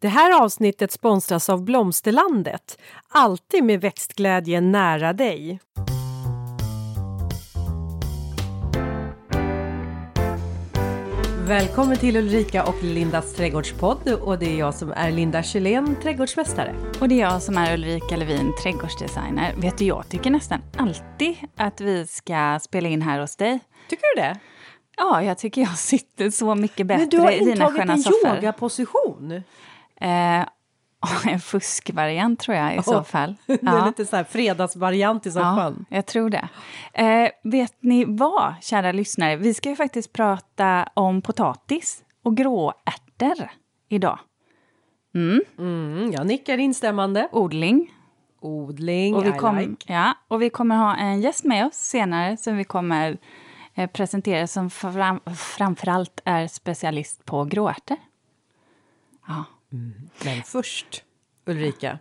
Det här avsnittet sponsras av Blomsterlandet. Alltid med växtglädje nära dig. Välkommen till Ulrika och Lindas trädgårdspodd och det är jag som är Linda Kjellén, trädgårdsmästare. Och det är jag som är Ulrika Levin, trädgårdsdesigner. Vet du, jag tycker nästan alltid att vi ska spela in här hos dig. Tycker du det? Ja, jag tycker jag sitter så mycket bättre Men du har i dina intagit sköna en soffor. yogaposition. Eh, en fuskvariant tror jag i så Åh, fall. Det är lite så här fredagsvariant i Ja, soffan. jag tror det. Eh, vet ni vad, kära lyssnare? Vi ska ju faktiskt prata om potatis och gråärtor idag. Mm, jag nickar instämmande. Odling. Odling, Och vi, I kom, like. ja, och vi kommer ha en gäst med oss senare som vi kommer eh, presentera som fram, framförallt är specialist på gråärtor. Ja. Men först, Ulrika,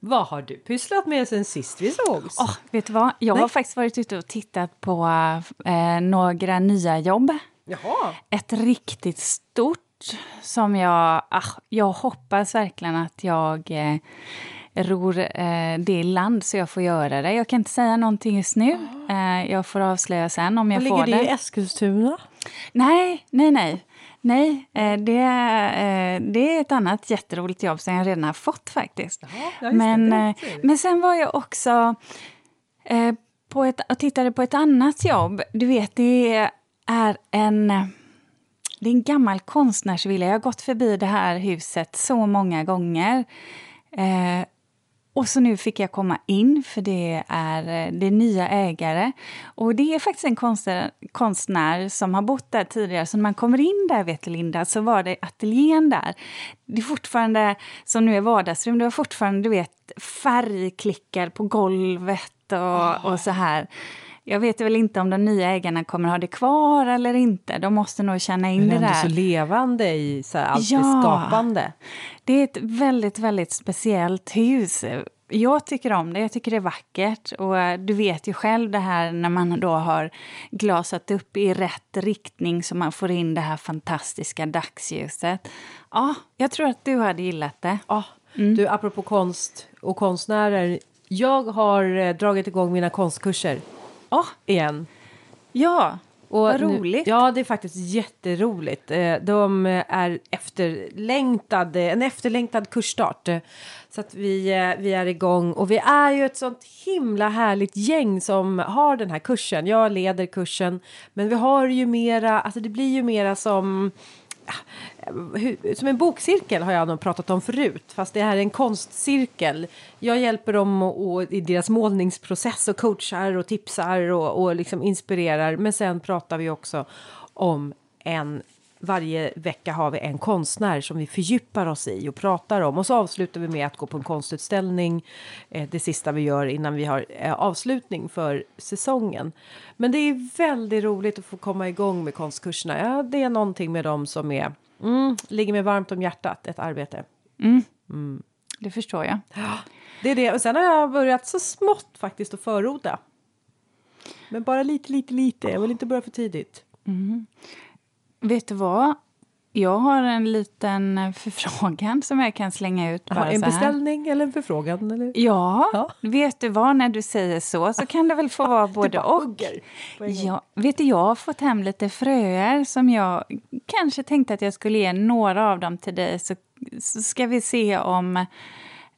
vad har du pysslat med sen sist vi sågs? Åh, vet du vad? Jag Nej. har faktiskt varit ute och tittat på eh, några nya jobb. Jaha. Ett riktigt stort som jag... Ah, jag hoppas verkligen att jag eh, ror eh, det land så jag får göra det. Jag kan inte säga någonting just nu. Eh, jag får avslöja sen om jag får ligger det det. i Eskilstuna? Nej, nej, nej. Nej, eh, det, eh, det är ett annat jätteroligt jobb som jag redan har fått faktiskt. Ja, men, det, det är eh, men sen var jag också på ett, och tittade på ett annat jobb. Du vet, det är en... Det är en gammal konstnärsvilla. Jag har gått förbi det här huset så många gånger. Och så nu fick jag komma in, för det är, eh, det är nya ägare. Och det är faktiskt en konstnär, konstnär som har bott där tidigare. Så när man kommer in där, vet Linda, så var det ateljén där. Det är fortfarande, som nu är vardagsrum, det var fortfarande, du vet, färgklickar på golvet och, och så här. Jag vet väl inte om de nya ägarna kommer ha det kvar eller inte. De måste nog känna in Men det ändå där. så levande i så här, allt Ja. det skapande. Det är ett väldigt, väldigt speciellt hus. Jag tycker om det, jag tycker det är vackert. Och eh, du vet ju själv det här när man då har glasat upp i rätt riktning så man får in det här fantastiska dagsljuset. Ja, jag tror att du hade gillat det. Ja, Mm. Du, apropå konst och konstnärer. Jag har eh, dragit igång mina konstkurser Ja, igen. ja Och vad nu- roligt. ja, det är faktiskt jätteroligt. Eh, De är efterlängtade, en efterlängtad kursstart. Så att vi, eh, vi är igång och vi är ju ett sånt himla härligt gäng som har den här kursen. Jag leder kursen, men vi har ju mera, alltså det blir ju mera som som en bokcirkel har jag nog pratat om förut, fast det här är en konstcirkel. Jag hjälper dem och, och i deras målningsprocess och coachar och tipsar och, och liksom inspirerar. Men sen pratar vi också om en varje vecka har vi en konstnär som vi fördjupar oss i och pratar om. Och så avslutar vi med att gå på en konstutställning. Eh, det sista vi gör innan vi har eh, avslutning för säsongen. Men det är väldigt roligt att få komma igång med konstkurserna. Ja, det är någonting med dem som är, mm, ligger mig varmt om hjärtat, ett arbete. Det förstår jag. Det är det. Och sen har jag börjat så smått faktiskt att förorda. Men bara lite, lite, lite. Jag vill inte börja för tidigt. Vet du vad? Jag har en liten förfrågan som jag kan slänga ut bara Aha, en beställning eller en förfrågan? Eller? Ja, Ja. vet du vad, när du säger så så kan det väl få vara både och. Ja, vet du, jag har fått hem lite fröer som jag kanske tänkte att jag skulle ge några av dem till dig så, så ska vi se om...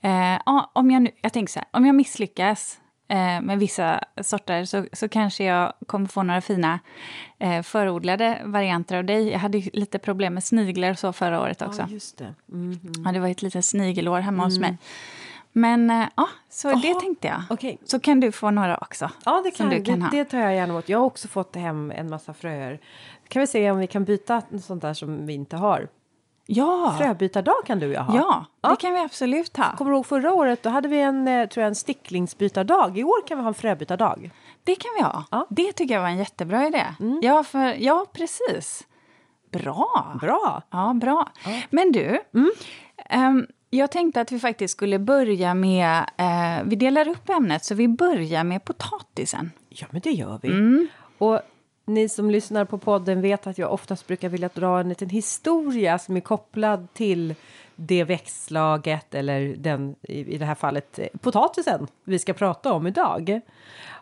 Eh, om jag, nu, jag tänker så här, om jag misslyckas eh, med vissa sorter så, så kanske jag kommer få några fina eh, förodlade varianter av dig. Jag hade lite problem med sniglar och så förra året också. Ja, just det. Mhm. Ja, det var ett litet snigelår hemma hos mig. Men eh, ja, så det Jaha, tänkte jag. okej. Så kan du få några också. Ja, det kan, du kan det, det tar jag gärna emot. Jag har också fått hem en massa fröer. Kan vi se om vi kan byta något sånt där som vi inte har. Ja, Fröbytardag kan du och jag ha. ja, Ja. det kan vi absolut ha. Kommer du ihåg förra året? Då hade vi en, eh, tror jag, en sticklingsbytardag. I år kan vi ha en fröbytardag. Det kan vi ha. Ja. Det tycker jag var en jättebra idé. Ja, för, ja, precis. Bra. Bra! Ja, bra. Men du, ehm, jag tänkte att vi faktiskt skulle börja med... Eh, vi delar upp ämnet, så vi börjar med potatisen. Ja, men det gör vi. Mm. Och ni som lyssnar på podden vet att jag oftast brukar vilja dra en liten historia som är kopplad till det växtslaget eller den i, det här fallet eh, potatisen vi ska prata om idag.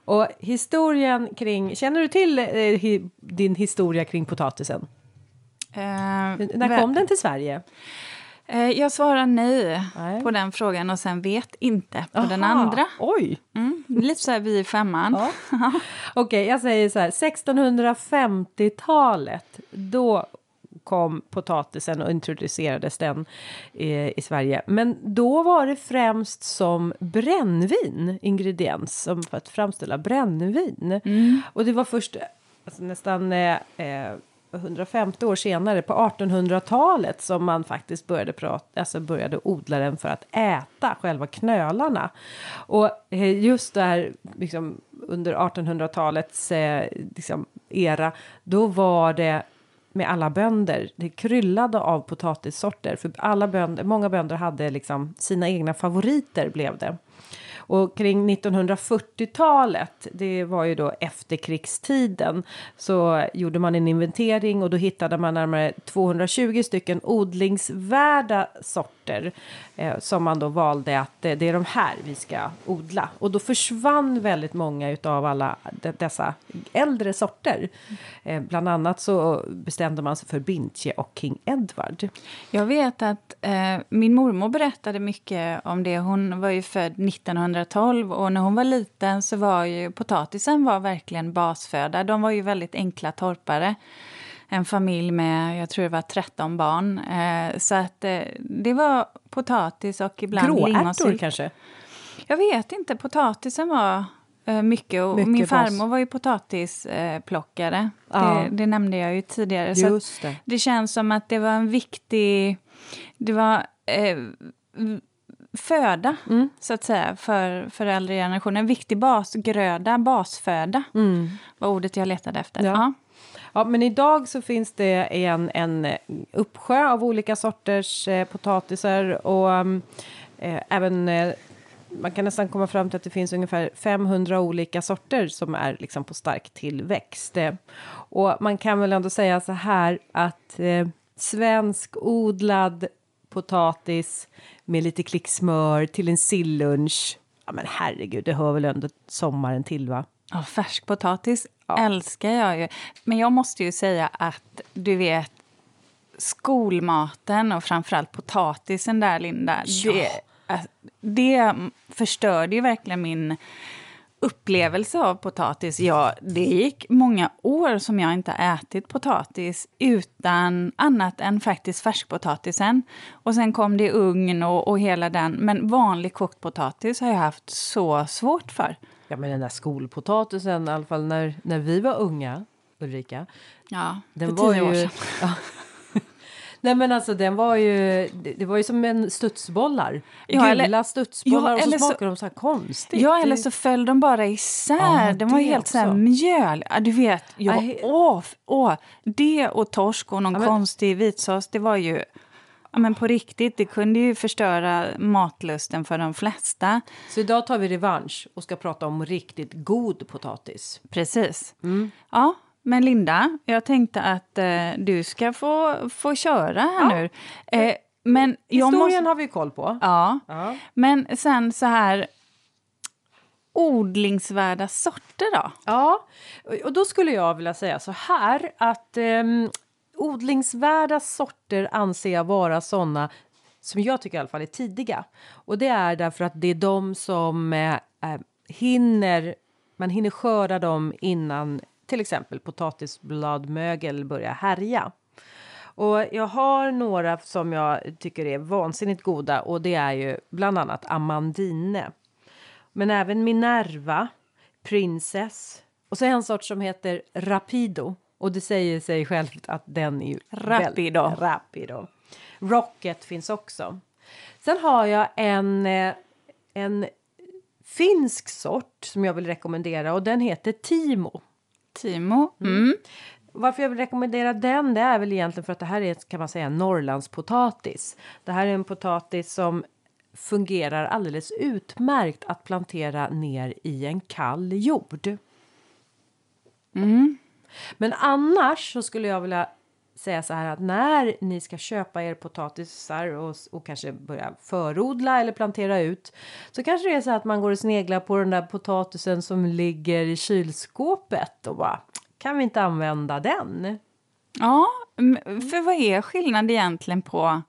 Och historien kring, känner du till eh, din historia kring potatisen? Eh, När kom den till Sverige? Eh, jag svarar nej, Nej. på den frågan och sen vet inte på den Aha, andra. Oj! Mm, lite så här vi i femman. Ja. Okej, jag säger så här. 1650-talet, då kom potatisen och introducerades den eh, i Sverige. Men då var det främst som brännvin, ingrediens, som för att framställa brännvin. Och det var först alltså, nästan eh, eh, 150 år senare, på 1800-talet, som man faktiskt började, prata, alltså började odla den för att äta själva knölarna. Och eh, just där, liksom, under 1800-talets eh, liksom, era, då var det med alla bönder. Det kryllade av potatissorter. För alla bönder, många bönder hade liksom sina egna favoriter blev det. Och kring 1940-talet, det var ju då efterkrigstiden, så gjorde man en inventering och då hittade man närmare 220 stycken odlingsvärda sorter eh, som man då valde att eh, det är de här vi ska odla. Och då försvann väldigt många utav alla de, dessa äldre sorter. Eh, bland annat så bestämde man sig för Bintje och King Edward. Jag vet att eh, min mormor berättade mycket om det. Hon var ju född 1912 och när hon var liten så var ju potatisen var verkligen basföda. De var ju väldigt enkla torpare. En familj med, jag tror det var 13 barn. Eh, så att eh, det var potatis och ibland lingonsylt. kanske? Jag vet inte, potatisen var eh, mycket och Mycket min bas. farmor var ju potatisplockare. Plockare. Ja. det, det nämnde jag ju tidigare. Så Just det. det känns som att det var en viktig... Det var eh, föda, Mm. så att säga, för, för äldre generationer. En viktig basgröda, basföda, var ordet jag letade efter. Mm. Ja. Ja. Men idag så finns det en, en eh, uppsjö av olika sorters eh, potatisar och mm, eh, även eh, man kan nästan komma fram till att det finns ungefär 500 olika sorter som är liksom på stark tillväxt. Eh, och man kan väl ändå säga så här att eh, svensk odlad potatis med lite klick smör till en sillunch. Ja, men herregud, det hör väl ändå sommaren till, va? Ja, färsk potatis älskar jag ju. Men jag måste ju säga att du vet skolmaten och framförallt potatisen där, Linda. Det, äh, det förstörde ju verkligen min upplevelse av potatis. Ja, det gick många år som jag inte ätit potatis utan annat än faktiskt färskpotatisen. Och sen kom det ugn och, och hela den. Men vanlig kokt potatis har jag haft så svårt för. Ja, men den där skolpotatisen, i alla fall när, när vi var unga, Ulrika. Ja, Den för var tio år ju... sedan. Ja. Nej, men alltså den var ju... Det, var ju som en studsbollar. Ja, Gula eller- studsbollar Ja, och så smakade de så här konstigt. Ja, eller så föll de bara isär. Ja, den var helt så här också. mjöl. Ja, du vet, ja, Nej. åh, åh, det och torsk och någon Ja, men- konstig vitsås, det var ju... Ja, men på riktigt, det kunde ju förstöra matlusten för de flesta. Så idag tar vi revansch och ska prata om riktigt god potatis. Precis. Mm. Ja, men Linda, jag tänkte att eh, du ska få, få köra här Ja. nu. Eh, men Historien måste, har vi koll på. Ja, Ja. men sen så här... Odlingsvärda sorter då? Ja, och då skulle jag vilja säga så här att ehm, odlingsvärda sorter anser jag vara såna som jag tycker i alla fall är tidiga. Och det är därför att det är de som eh, eh, hinner, man hinner skörda dem innan till exempel potatisbladmögel börjar härja. Och jag har några som jag tycker är vansinnigt goda och det är ju bland annat Amandine. Men även Minerva, Princess och så en sort som heter Rapido. Och det säger sig självt att den är ju Rapido. Väl, Rapido. Rocket finns också. Sen har jag en, eh, en finsk sort som jag vill rekommendera och den heter Timo. Timo. Mm. Varför jag vill rekommendera den det är väl egentligen för att det här är kan man säga Norrlandspotatis. Det här är en potatis som fungerar alldeles utmärkt att plantera ner i en kall jord. Men annars så skulle jag vilja säga så här att när ni ska köpa er potatisar och, och kanske börja förodla eller plantera ut så kanske det är så att man går och sneglar på den där potatisen som ligger i kylskåpet och bara kan vi inte använda den? Ja, för vad är skillnaden egentligen på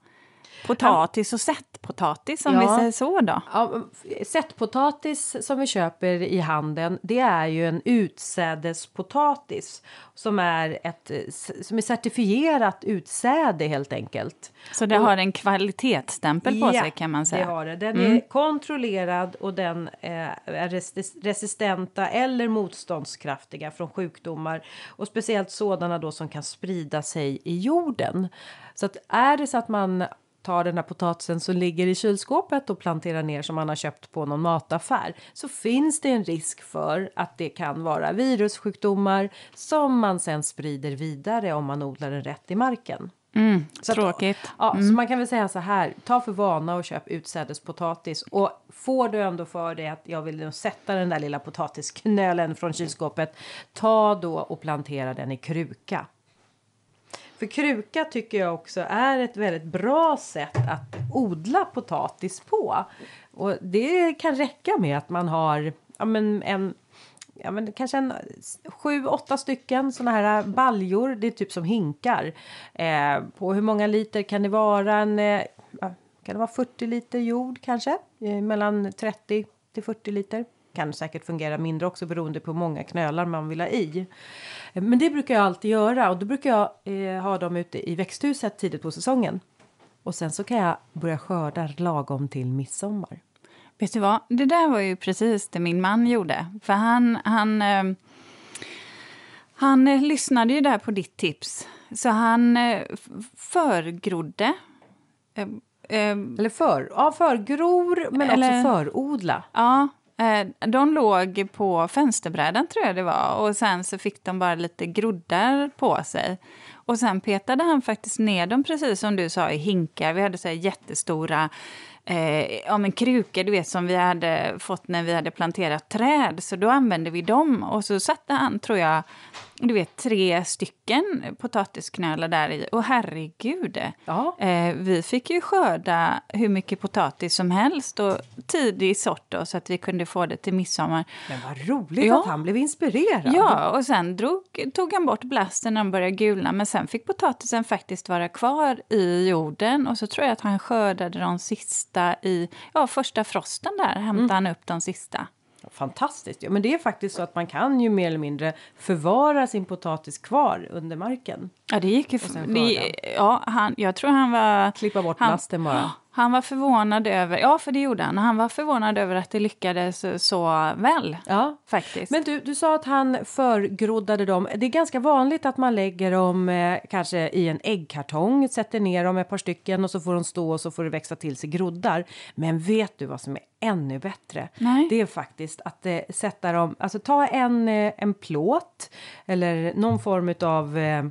potatis och sättpotatis om ja. vi säger så då? Ja, sättpotatis som vi köper i handeln det är ju en utsädespotatis som är ett som är certifierat utsäde helt enkelt. Så det och, har en kvalitetsstämpel på ja, sig kan man säga? det har det. Den mm. är kontrollerad och den är resistenta eller motståndskraftiga från sjukdomar och speciellt sådana då som kan sprida sig i jorden. Så att är det så att man tar den här potatisen som ligger i kylskåpet och planterar ner som man har köpt på någon mataffär så finns det en risk för att det kan vara virussjukdomar som man sen sprider vidare om man odlar den rätt i marken. Mm, så tråkigt. Att, ja, mm. så man kan väl säga så här. Ta för vana och köp utsädespotatis och får du ändå för dig att jag vill sätta den där lilla potatisknölen från kylskåpet. Ta då och plantera den i kruka. För kruka tycker jag också är ett väldigt bra sätt att odla potatis på. Och det kan räcka med att man har ja, men en ja, men kanske en sju, åtta stycken såna här baljor. Det är typ som hinkar. Eh, på hur många liter kan det vara? En, eh, kan det vara 40 liter jord kanske? Eh, mellan 30 till 40 liter. Kan säkert fungera mindre också beroende på hur många knölar man vill ha i. Men det brukar jag alltid göra och då brukar jag eh, ha dem ute i växthuset tidigt på säsongen. Och sen så kan jag börja skörda lagom till midsommar. Vet du vad, det där var ju precis det min man gjorde. För han, han, eh, han eh, lyssnade ju där på ditt tips. Så han eh, förgrodde. Eh, eh, eller för, ja, förgror men eller, också förodla. Ja, Eh, de låg på fönsterbrädan tror jag det var och sen så fick de bara lite groddar på sig. Och sen petade han faktiskt ner dem precis som du sa i hinkar. Vi hade så här jättestora eh, ja, men krukor du vet, som vi hade fått när vi hade planterat träd. Så då använde vi dem och så satte han, tror jag, du vet, tre stycken potatisknölar där i. Och herregud, ja. eh, vi fick ju skörda hur mycket potatis som helst och tidig sort då, så att vi kunde få det till midsommar. Men vad roligt ja. att han blev inspirerad. Ja, och sen drog, tog han bort blasten när de började gulna, men sen fick potatisen faktiskt vara kvar i jorden och så tror jag att han skördade de sista i, ja, första frosten där hämtade mm. han upp de sista. Fantastiskt. Ja, men det är faktiskt så att man kan ju mer eller mindre förvara sin potatis kvar under marken. Ja, det gick ju... Det, ja, han, jag tror han var... Klippa bort han, plasten bara. Han var förvånad över, ja för det gjorde han, han var förvånad över att det lyckades så väl. Ja. Faktiskt. Men du, du sa att han förgroddade dem. Det är ganska vanligt att man lägger dem eh, kanske i en äggkartong, sätter ner dem ett par stycken och så får de stå och så får det växa till sig groddar. Men vet du vad som är ännu bättre? Nej. Det är faktiskt att eh, sätta dem, alltså ta en, eh, en plåt eller någon form av eh,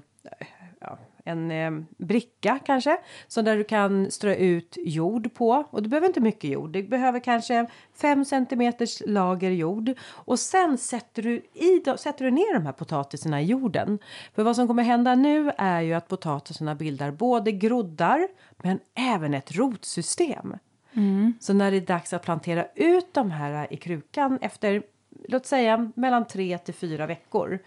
en eh, bricka kanske. Så där du kan strö ut jord på. Och du behöver inte mycket jord. Du behöver kanske 5 centimeters lager jord. Och sen sätter du, i, sätter du ner de här potatisarna i jorden. För vad som kommer hända nu är ju att potatisarna bildar både groddar men även ett rotsystem. Mm. Så när det är dags att plantera ut de här i krukan efter låt säga mellan tre till fyra veckor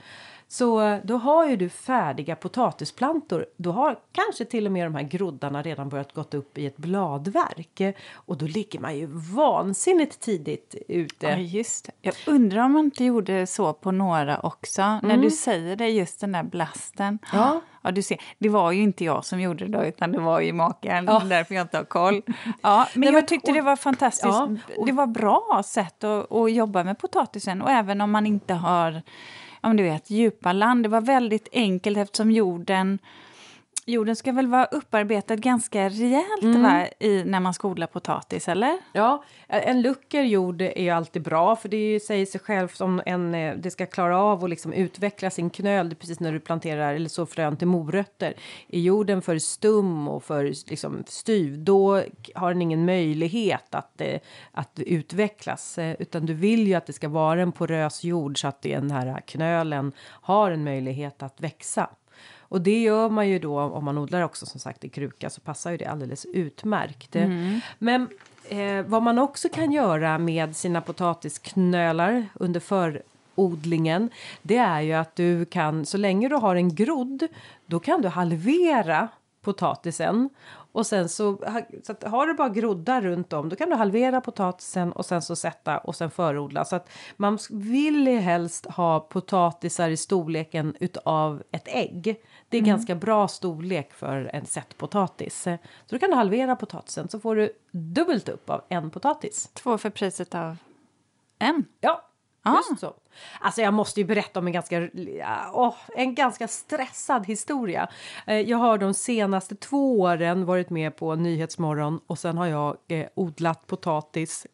så då har ju du färdiga potatisplantor. Då har kanske till och med de här groddarna redan börjat gått upp i ett bladverk. Och då ligger man ju vansinnigt tidigt ute. Ja, just det. Jag undrar om man inte gjorde så på några också. Mm. När du säger det, just den där blasten. Ja. Ja, du ser, det var ju inte jag som gjorde det utan det var ju maken, ja. därför jag inte har koll. Ja, men Nej, jag tyckte det var fantastiskt. Ja. Det var bra sätt att, att jobba med potatisen och även om man inte har ja, men du vet, djupa land. Det var väldigt enkelt eftersom jorden Jorden ska väl vara upparbetad ganska rejält mm. va, i, när man ska odla potatis, eller? Ja, en lucker jord är ju alltid bra för det säger sig självt om en, eh, det ska klara av att liksom utveckla sin knöl precis när du planterar eller så frön till morötter. Är jorden för stum och för liksom, styv då har den ingen möjlighet att, eh, att utvecklas eh, utan du vill ju att det ska vara en porös jord så att den här knölen har en möjlighet att växa. Och det gör man ju då om man odlar också som sagt i kruka så passar ju det alldeles utmärkt. Men eh, vad man också kan göra med sina potatisknölar under förodlingen det är ju att du kan, så länge du har en grodd, då kan du halvera potatisen och sen så, så att har du bara groddar runt om då kan du halvera potatisen och sen så sätta och sen förodla. Så att man vill ju helst ha potatisar i storleken utav ett ägg. Det är ganska bra storlek för en sättpotatis. Så då kan du halvera potatisen så får du dubbelt upp av en potatis. Två för priset av en. Ja, Ah. just så. Alltså jag måste ju berätta om en ganska, oh, en ganska stressad historia. Eh, Jag har de senaste två åren varit med på Nyhetsmorgon och sen har jag eh, odlat potatis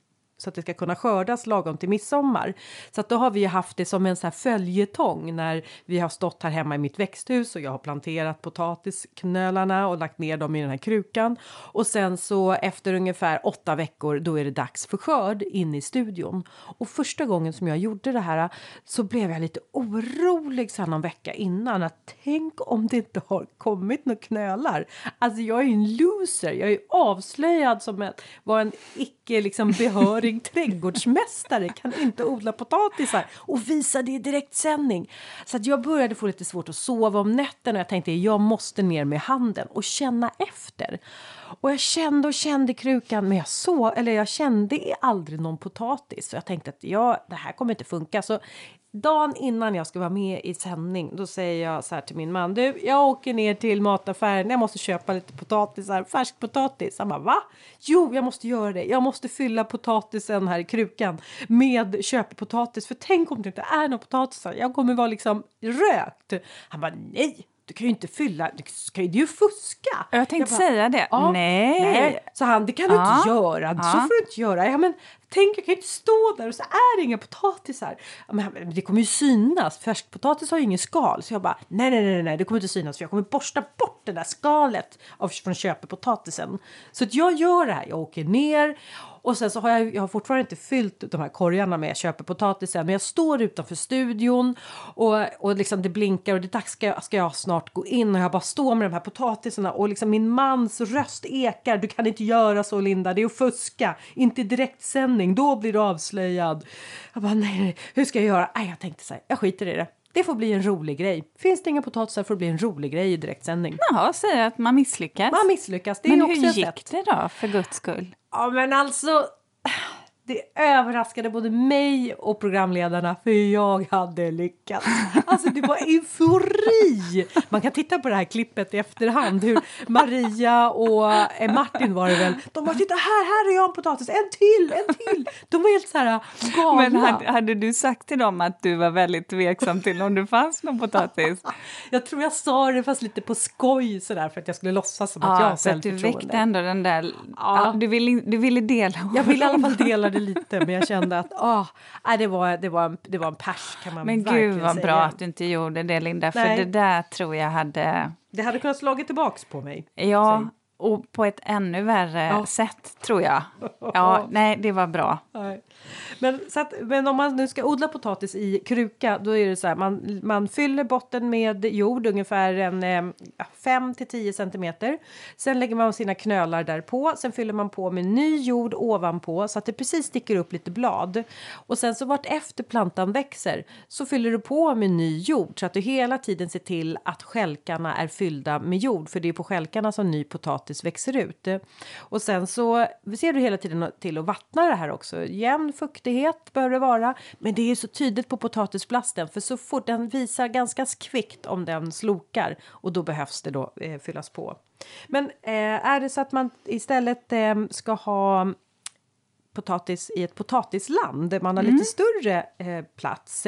så att det ska kunna skördas lagom till midsommar. Så att då har vi ju haft det som en så här följetong när vi har stått här hemma i mitt växthus och jag har planterat potatisknölarna och lagt ner dem i den här krukan. Och sen så efter ungefär åtta veckor då är det dags för skörd inne i studion. Och första gången som jag gjorde det här så blev jag lite orolig så här någon vecka innan att tänk om det inte har kommit några knölar. Alltså jag är ju en loser, jag är ju avslöjad som att vara en icke liksom behörig trädgårdsmästare, kan inte odla potatisar och visa det i direktsändning. Så att jag började få lite svårt att sova om nätterna och jag tänkte jag måste ner med handen och känna efter. Och jag kände och kände krukan men jag såg, eller jag kände aldrig någon potatis. Så jag tänkte att ja, det här kommer inte funka. Så dagen innan jag ska vara med i sändning då säger jag så här till min man. Du, jag åker ner till mataffären. Jag måste köpa lite potatisar, färsk potatis. Han bara va? Jo, jag måste göra det. Jag måste fylla potatisen här i krukan med köpepotatis. För tänk om det inte är någon potatisar. Jag kommer vara liksom rökt. Han bara nej. Du kan ju inte fylla, du ska ju, fuska. Jag tänkte bara, säga det. Ja, Nej. Så han, det kan du Ja. inte göra. Så Ja. får du inte göra. Ja, men tänk, jag kan ju inte stå där och så är det inga potatisar. Men det kommer ju synas. Färskpotatis har ju ingen skal. Så jag bara, nej, nej, nej, nej, det kommer inte synas. För jag kommer borsta bort det där skalet av, från köpepotatisen. Så att jag gör det här. Jag åker ner och sen så har jag, jag har fortfarande inte fyllt de här korgarna med köpepotatisen. Men jag står utanför studion och, och liksom det blinkar och det är dags ska jag, ska jag snart gå in och jag bara står med de här potatisarna och liksom min mans röst ekar. Du kan inte göra så Linda, det är att fuska. Inte i direktsändning, då blir du avslöjad. Jag bara nej, nej, hur ska jag göra? Nej, jag tänkte så här, jag skiter i det. Det får bli en rolig grej. Finns det inga potatisar får det bli en rolig grej i direktsändning. Jaha, säger att man misslyckas. Man misslyckas, det är Men hur gick sätt. det då, för guds skull? Ja, men alltså. Det överraskade både mig och programledarna för jag hade lyckats. Alltså det var eufori! Man kan titta på det här klippet i efterhand hur Maria och eh, Martin var det väl. De bara titta här, här är jag en potatis, en till, en till. De var helt så här galna. Men hade, hade du sagt till dem att du var väldigt tveksam till om det fanns någon potatis? Jag tror jag sa det fast lite på skoj sådär för att jag skulle låtsas som att jag har Ja, att du självförtroende. väckte ändå den där... Ja. Ja. du, ville, du ville dela Jag ville i alla fall dela det lite, men jag kände att ah, det, var, det, var en, det var en pers kan man Men gud vad säga. bra att du inte gjorde det Linda, för Nej. det där tror jag hade... Det hade kunnat slagit tillbaks på mig. Ja, Säg. och på ett ännu värre Ja. sätt tror jag. Ja, nej, det var bra. Nej. Men, så att, men om man nu ska odla potatis i kruka då är det så här man, man fyller botten med jord ungefär en eh, 5 till 10 centimeter. Sen lägger man sina knölar där på. Sen fyller man på med ny jord ovanpå så att det precis sticker upp lite blad. Och sen så vart efter plantan växer så fyller du på med ny jord så att du hela tiden ser till att skälkarna är fyllda med jord för det är på skälkarna som ny potatis växer ut. Och sen så ser du hela tiden till att vattna det här också. Jämn fukt fuktighet behöver det vara. Men det är så tydligt på potatisplasten för så fort den visar ganska kvickt om den slokar och då behövs det då eh, fyllas på. Men eh, är det så att man istället eh, ska ha potatis i ett potatisland man har lite större eh, plats.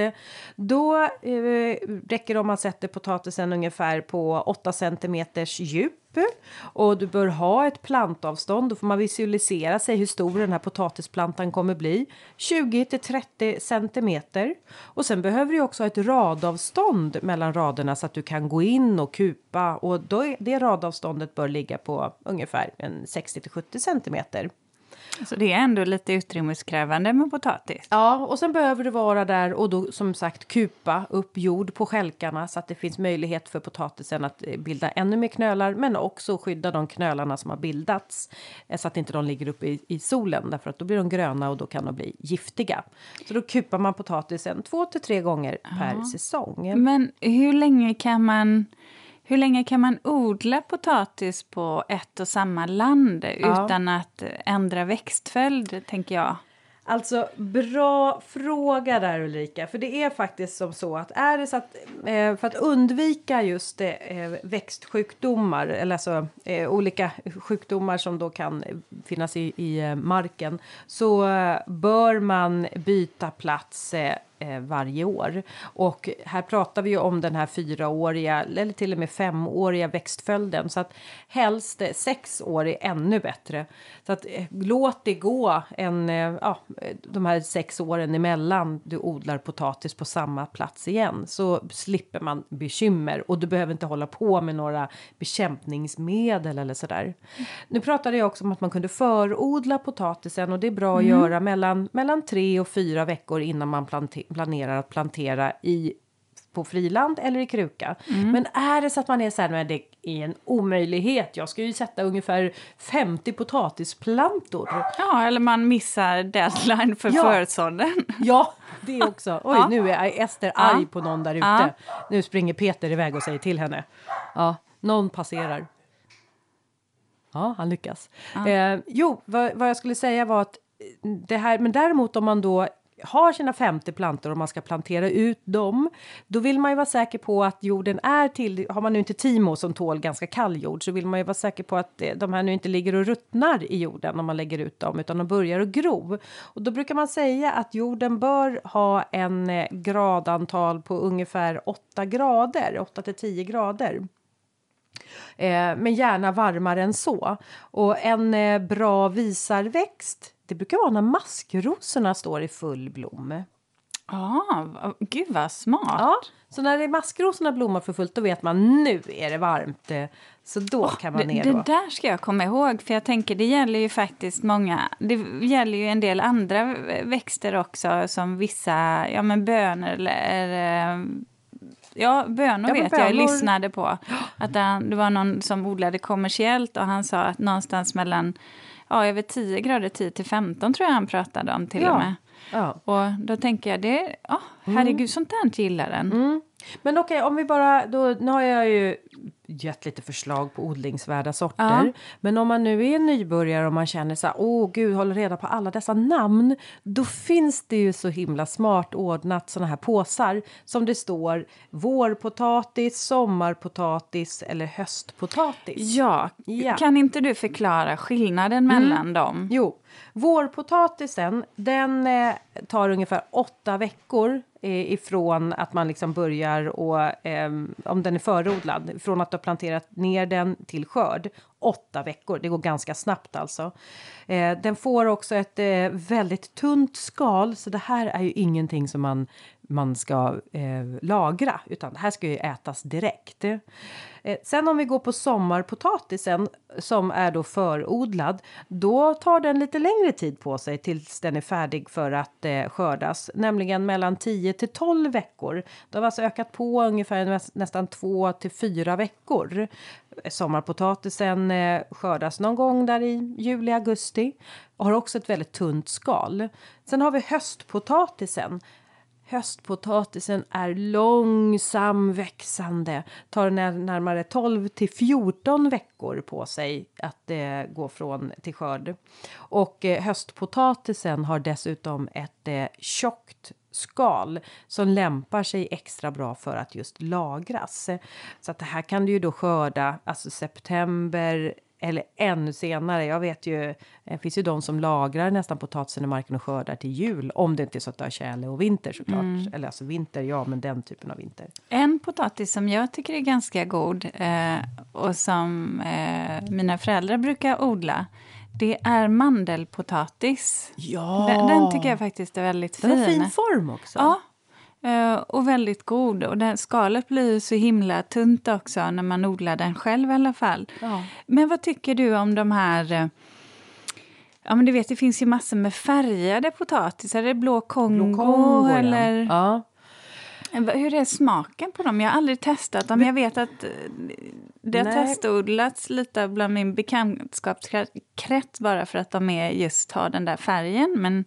Då eh, räcker det om man sätter potatisen ungefär på 8 centimeters djup. Och du bör ha ett plantavstånd. Då får man visualisera sig hur stor den här potatisplantan kommer bli. 20 till 30 centimeter. Och sen behöver du också ha ett radavstånd mellan raderna så att du kan gå in och kupa. Och då är, det radavståndet bör ligga på ungefär en 60 till 70 centimeter. Så det är ändå lite utrymmeskrävande med potatis? Ja, och sen behöver du vara där och då som sagt kupa upp jord på skälkarna så att det finns möjlighet för potatisen att eh, bilda ännu mer knölar men också skydda de knölarna som har bildats eh, så att inte de ligger uppe i, i solen därför att då blir de gröna och då kan de bli giftiga. Så då kupar man potatisen två till tre gånger per säsong. Men hur länge kan man hur länge kan man odla potatis på ett och samma land Ja. utan att ändra växtföljd, tänker jag? Alltså bra fråga där Ulrika, för det är faktiskt som så att är det så att eh, för att undvika just eh, växtsjukdomar eller alltså eh, olika sjukdomar som då kan finnas i, i marken så bör man byta plats eh, varje år. Och här pratar vi ju om den här fyraåriga eller till och med femåriga växtföljden så att helst eh, sex år är ännu bättre. Så att eh, låt det gå en, eh, ja, de här sex åren emellan du odlar potatis på samma plats igen så slipper man bekymmer och du behöver inte hålla på med några bekämpningsmedel eller sådär. Nu pratade jag också om att man kunde förodla potatisen och det är bra att göra mellan, mellan tre och fyra veckor innan man plante- planerar att plantera i på friland eller i kruka. Men är det så att man är så här, men det är en omöjlighet. Jag ska ju sätta ungefär 50 potatisplantor. Ja, eller man missar deadline för Ja. försådden. Ja, det också. Oj, Ja. nu är Ester Ja. arg på någon där ute. Ja. Nu springer Peter iväg och säger till henne. Ja, någon passerar. Ja, han lyckas. Eh, jo, vad, vad jag skulle säga var att eh, det här, men däremot om man då har sina 50 plantor och man ska plantera ut dem, då vill man ju vara säker på att jorden är till, har man nu inte Timo som tål ganska kall jord så vill man ju vara säker på att eh, de här nu inte ligger och ruttnar i jorden om man lägger ut dem utan de börjar att gro. Och då brukar man säga att jorden bör ha en eh, gradantal på ungefär 8 grader, 8 till 10 grader. Eh, men gärna varmare än så. Och en eh, bra visarväxt, det brukar vara när maskrosorna står i full blom. Ja, va- gud vad smart. Ja, så när det är maskrosorna blommar för fullt då vet man nu är det varmt. eh, Så då kan man Det, ner det då. där ska jag komma ihåg, för jag tänker det gäller ju faktiskt många, det gäller ju en del andra växter också, som vissa, ja men bönor eller eh, Ja, bönor Ja, vet jag, jag bönor- lyssnade på. Att det var någon som odlade kommersiellt och han sa att någonstans mellan ja, över 10 grader, 10 till 15 tror jag han pratade om till Ja. och med. Ja. Och då tänker jag, det, ja, herregud, sånt där gillar den. Mm. Men okej, om vi bara, då, nu har jag ju gett lite förslag på odlingsvärda sorter. Ja. Men om man nu är nybörjare och man känner så här, åh gud, håller reda på alla dessa namn. Då finns det ju så himla smart ordnat såna här påsar som det står vårpotatis, sommarpotatis eller höstpotatis. Ja, Ja. Mm. kan inte du förklara skillnaden mellan dem? Jo, vårpotatisen den eh, tar ungefär åtta veckor eh, ifrån att man liksom börjar och eh, om den är förodlad, från att du har planterat ner den till skörd. Åtta veckor, det går ganska snabbt alltså. Eh, den får också ett eh, väldigt tunt skal, så det här är ju ingenting som man, man ska eh, lagra, utan det här ska ju ätas direkt. Eh, sen om vi går på sommarpotatisen som är då förodlad, då tar den lite längre tid på sig tills den är färdig för att eh, skördas, nämligen mellan 10 till 12 veckor. Det har alltså ökat på ungefär nästan 2 till 4 veckor. Sommarpotatisen eh, skördas någon gång där i juli, augusti och har också ett väldigt tunt skal. Sen har vi höstpotatisen. Höstpotatisen är långsam växande. Tar närmare 12 till 14 veckor på sig att eh, gå från till skörd. Och eh, höstpotatisen har dessutom ett eh, tjockt skal som lämpar sig extra bra för att just lagras. Så att det här kan du ju då skörda alltså september eller ännu senare. Jag vet ju, det finns ju de som lagrar nästan potatisen i marken och skördar till jul. Om det inte är så att det har tjäle och vinter såklart. Eller alltså vinter, ja men den typen av vinter. En potatis som jag tycker är ganska god eh, och som eh, mina föräldrar brukar odla, det är mandelpotatis. Ja! Den, den tycker jag faktiskt är väldigt fin. Den har fin form också. Ja, och väldigt god. Och den, skalet blir ju så himla tunt också när man odlar den själv i alla fall. Ja. Men vad tycker du om de här... eh, Ja, men du vet, det finns ju massor med färgade potatisar. Är det blå Kongo? Blå Kongo, ja. eller? Ja. Hur är smaken på dem? Jag har aldrig testat dem. Jag vet att eh, det har Nej. testodlats lite bland min bekantskapskrets bara för att de är just har den där färgen. Men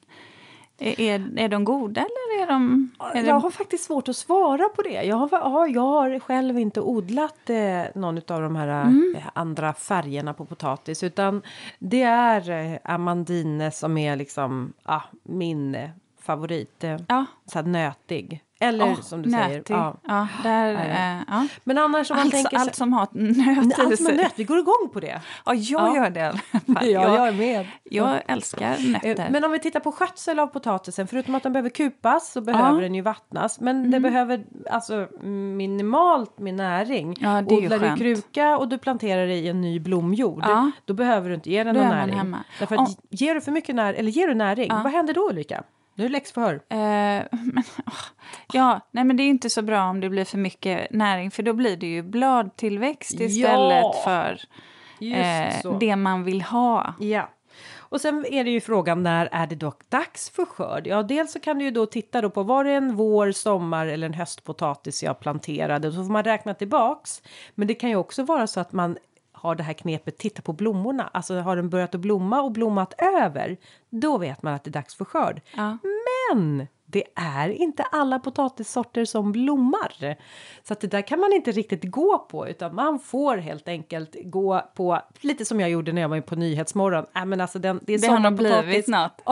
är, är, de goda eller är de... Är Jag har faktiskt svårt att svara på det. Jag har, ja, jag har själv inte odlat eh, någon av de här Mm. eh, andra färgerna på potatis. Utan det är eh, Amandine som är liksom ah, min eh, favorit. Eh, Ja. Så nötig. Eller Åh, som du nötig. säger. Ja. Ja, där, Ja, ja. eh, ja. Men annars om man Allt, tänker allt som har nöt allt med nöt, vi går igång på det. Ja, jag Ja. gör det. Ja, jag, jag är med. jag älskar Eh, nötter. Men om vi tittar på skötsel av potatisen, förutom att den behöver kupas så behöver. Mm. den ju vattnas. Men det behöver alltså minimalt med näring. Ja, det är Odlar du kruka och du planterar i en ny blomjord, då behöver du inte ge den någon näring. hemma. Därför att Om- ger du för mycket när, eller ger du näring, vad händer då Ulrika? Nu är det läxförhör. Eh, men, åh, ja, nej, men det är inte så bra om det blir för mycket näring för då blir det ju bladtillväxt istället Ja, för eh, det man vill ha. Ja. Och sen är det ju frågan när är det dock dags för skörd? Ja, dels så kan du ju då titta då på var det en vår, sommar eller en höstpotatis jag planterade. Så får man räkna tillbaks. Men det kan ju också vara så att man har det här knepet titta på blommorna. Alltså har den börjat att blomma och blommat över. Då vet man att det är dags för skörd. Ja. Men det är inte alla potatissorter som blommar. Så att det där kan man inte riktigt gå på utan man får helt enkelt gå på lite som jag gjorde när jag var på Nyhetsmorgon. Äh, men alltså den, det är Det har nog blivit något.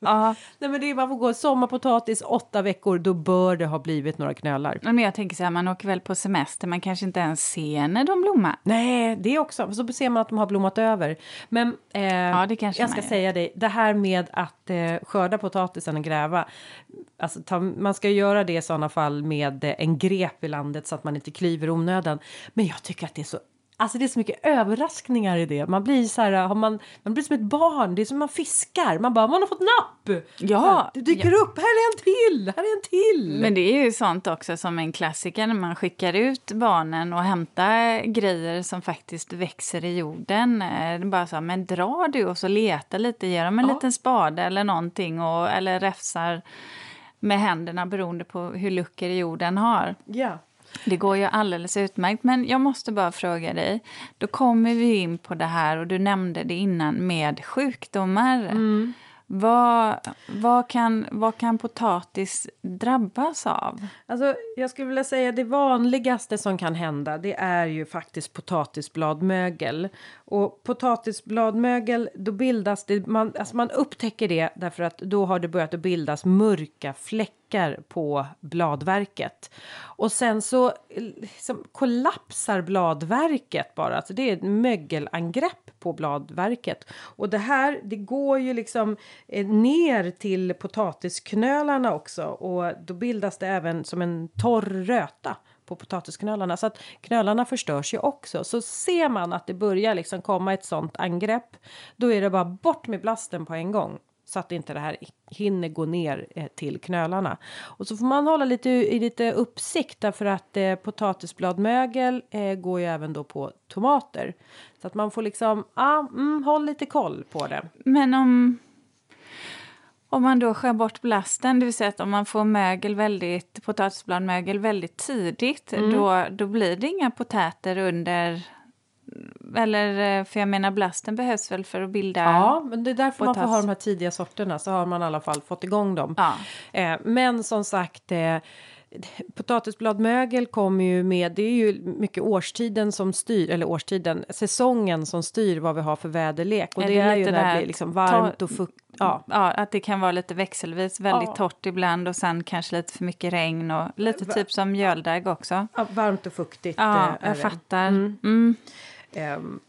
Ja, nej men det är, man får gå sommarpotatis åtta veckor då bör det ha blivit några knölar. men jag tänker så här, man åker väl på semester, man kanske inte ens ser när de blommar. Nej, det också. Så ser man att de har blommat över. Men eh, Ja, det kanske jag ska gör. säga dig, det här med att eh, skörda potatisen och gräva. Alltså, ta, man ska göra det i sådana fall med eh, en grep i landet så att man inte klyver onödan. Men jag tycker att det är så Alltså det är så mycket överraskningar i det. Man blir så här, har man, man blir som ett barn. Det är som man fiskar. Man bara, man har fått napp! Ja, Det dyker upp, här är en till, här är en till! Men det är ju sånt också som en klassiker när man skickar ut barnen och hämtar grejer som faktiskt växer i jorden. Eh, bara så här, men dra du och så leta lite, ge dem en Ja. liten spade eller någonting och, eller räfsar med händerna beroende på hur luckor jorden har. ja. Det går ju alldeles utmärkt. Men jag måste bara fråga dig. Då kommer vi in på det här och du nämnde det innan med sjukdomar. Vad, vad, kan, vad kan potatis drabbas av? Alltså, jag skulle vilja säga det vanligaste som kan hända det är ju faktiskt potatisbladmögel. Och potatisbladmögel, då bildas det, man, alltså man upptäcker det därför att då har det börjat att bildas mörka fläckar på bladverket. Och sen så eh, liksom, kollapsar bladverket bara, alltså det är ett mögelangrepp på bladverket. Och det här, det går ju liksom eh, ner till potatisknölarna också och då bildas det även som en torr röta på potatisknölarna så att knölarna förstörs ju också. Så ser man att det börjar liksom komma ett sånt angrepp, då är det bara bort med blasten på en gång så att inte det här hinner gå ner eh, till knölarna. Och så får man hålla lite i lite uppsikt därför att eh, potatisbladmögel eh, går ju även då på tomater. Så att man får liksom, ah, mm, håll lite koll på det. Men om, om man då skär bort blasten, det vill säga att om man får mögel väldigt, potatisbladmögel väldigt tidigt, Mm. då, då blir det inga potäter under... Eller, eh, för jag menar blasten behövs väl för att bilda... Ja, men det är därför man får ha de här tidiga sorterna så har man i alla fall fått igång dem. Ja. Eh, men som sagt, eh, potatisbladmögel kommer ju med, det är ju mycket årstiden som styr, eller årstiden, säsongen som styr vad vi har för väderlek. Och Är det, det är ju när det blir liksom varmt och fukt. Ja. Ja, att det kan vara lite växelvis, väldigt Ja. torrt ibland och sen kanske lite för mycket regn och lite typ som mjöldagg också. ja, varmt och fuktigt. Ja, eh, jag fattar. Mm. Ehm,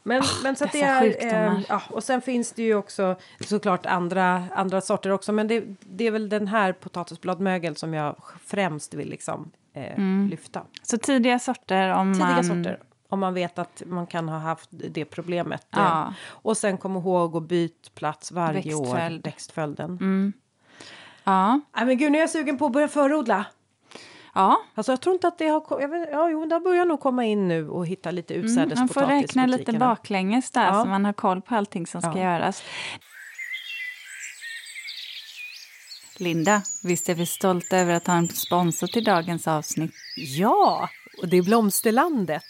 men, men så att det är... ehm, ja, och sen finns det ju också såklart andra, andra sorter också. Men det, det är väl den här potatisbladmögel som jag främst vill liksom eh, lyfta. Så tidiga sorter om Tidiga man... sorter. Om man vet att man kan ha haft det problemet. Ja. Eh, Och sen kom ihåg att byta plats varje år. Växtföljd. Växtföljden. Ja. Nej men gud, nu är jag sugen på att börja förodla. Ja. Alltså jag tror inte att det har... vet, ja, jo, det börjar nog komma in nu och hitta lite Mm, man får räkna lite baklänges där Ja. så man har koll på allting som ska Ja. göras. Linda, visst är vi stolta över att ha en sponsor till dagens avsnitt? Ja, och det är Blomsterlandet.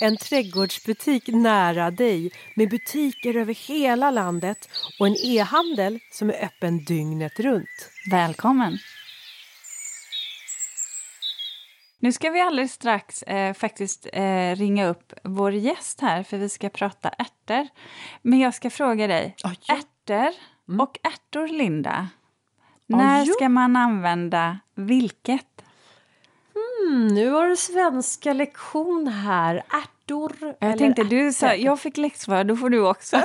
En trädgårdsbutik nära dig med butiker över hela landet och en e-handel som är öppen dygnet runt. Välkommen! Nu ska vi alldeles strax eh, faktiskt eh, ringa upp vår gäst här för vi ska prata ärtor. Men jag ska fråga dig, Ah, ja. ärtor och ärtor, Linda. När jo. ska man använda vilket? Mm, nu har du svenska lektion här. Ärtor. Jag eller tänkte, du sa, ärtor. jag fick läxsvar, då får du också.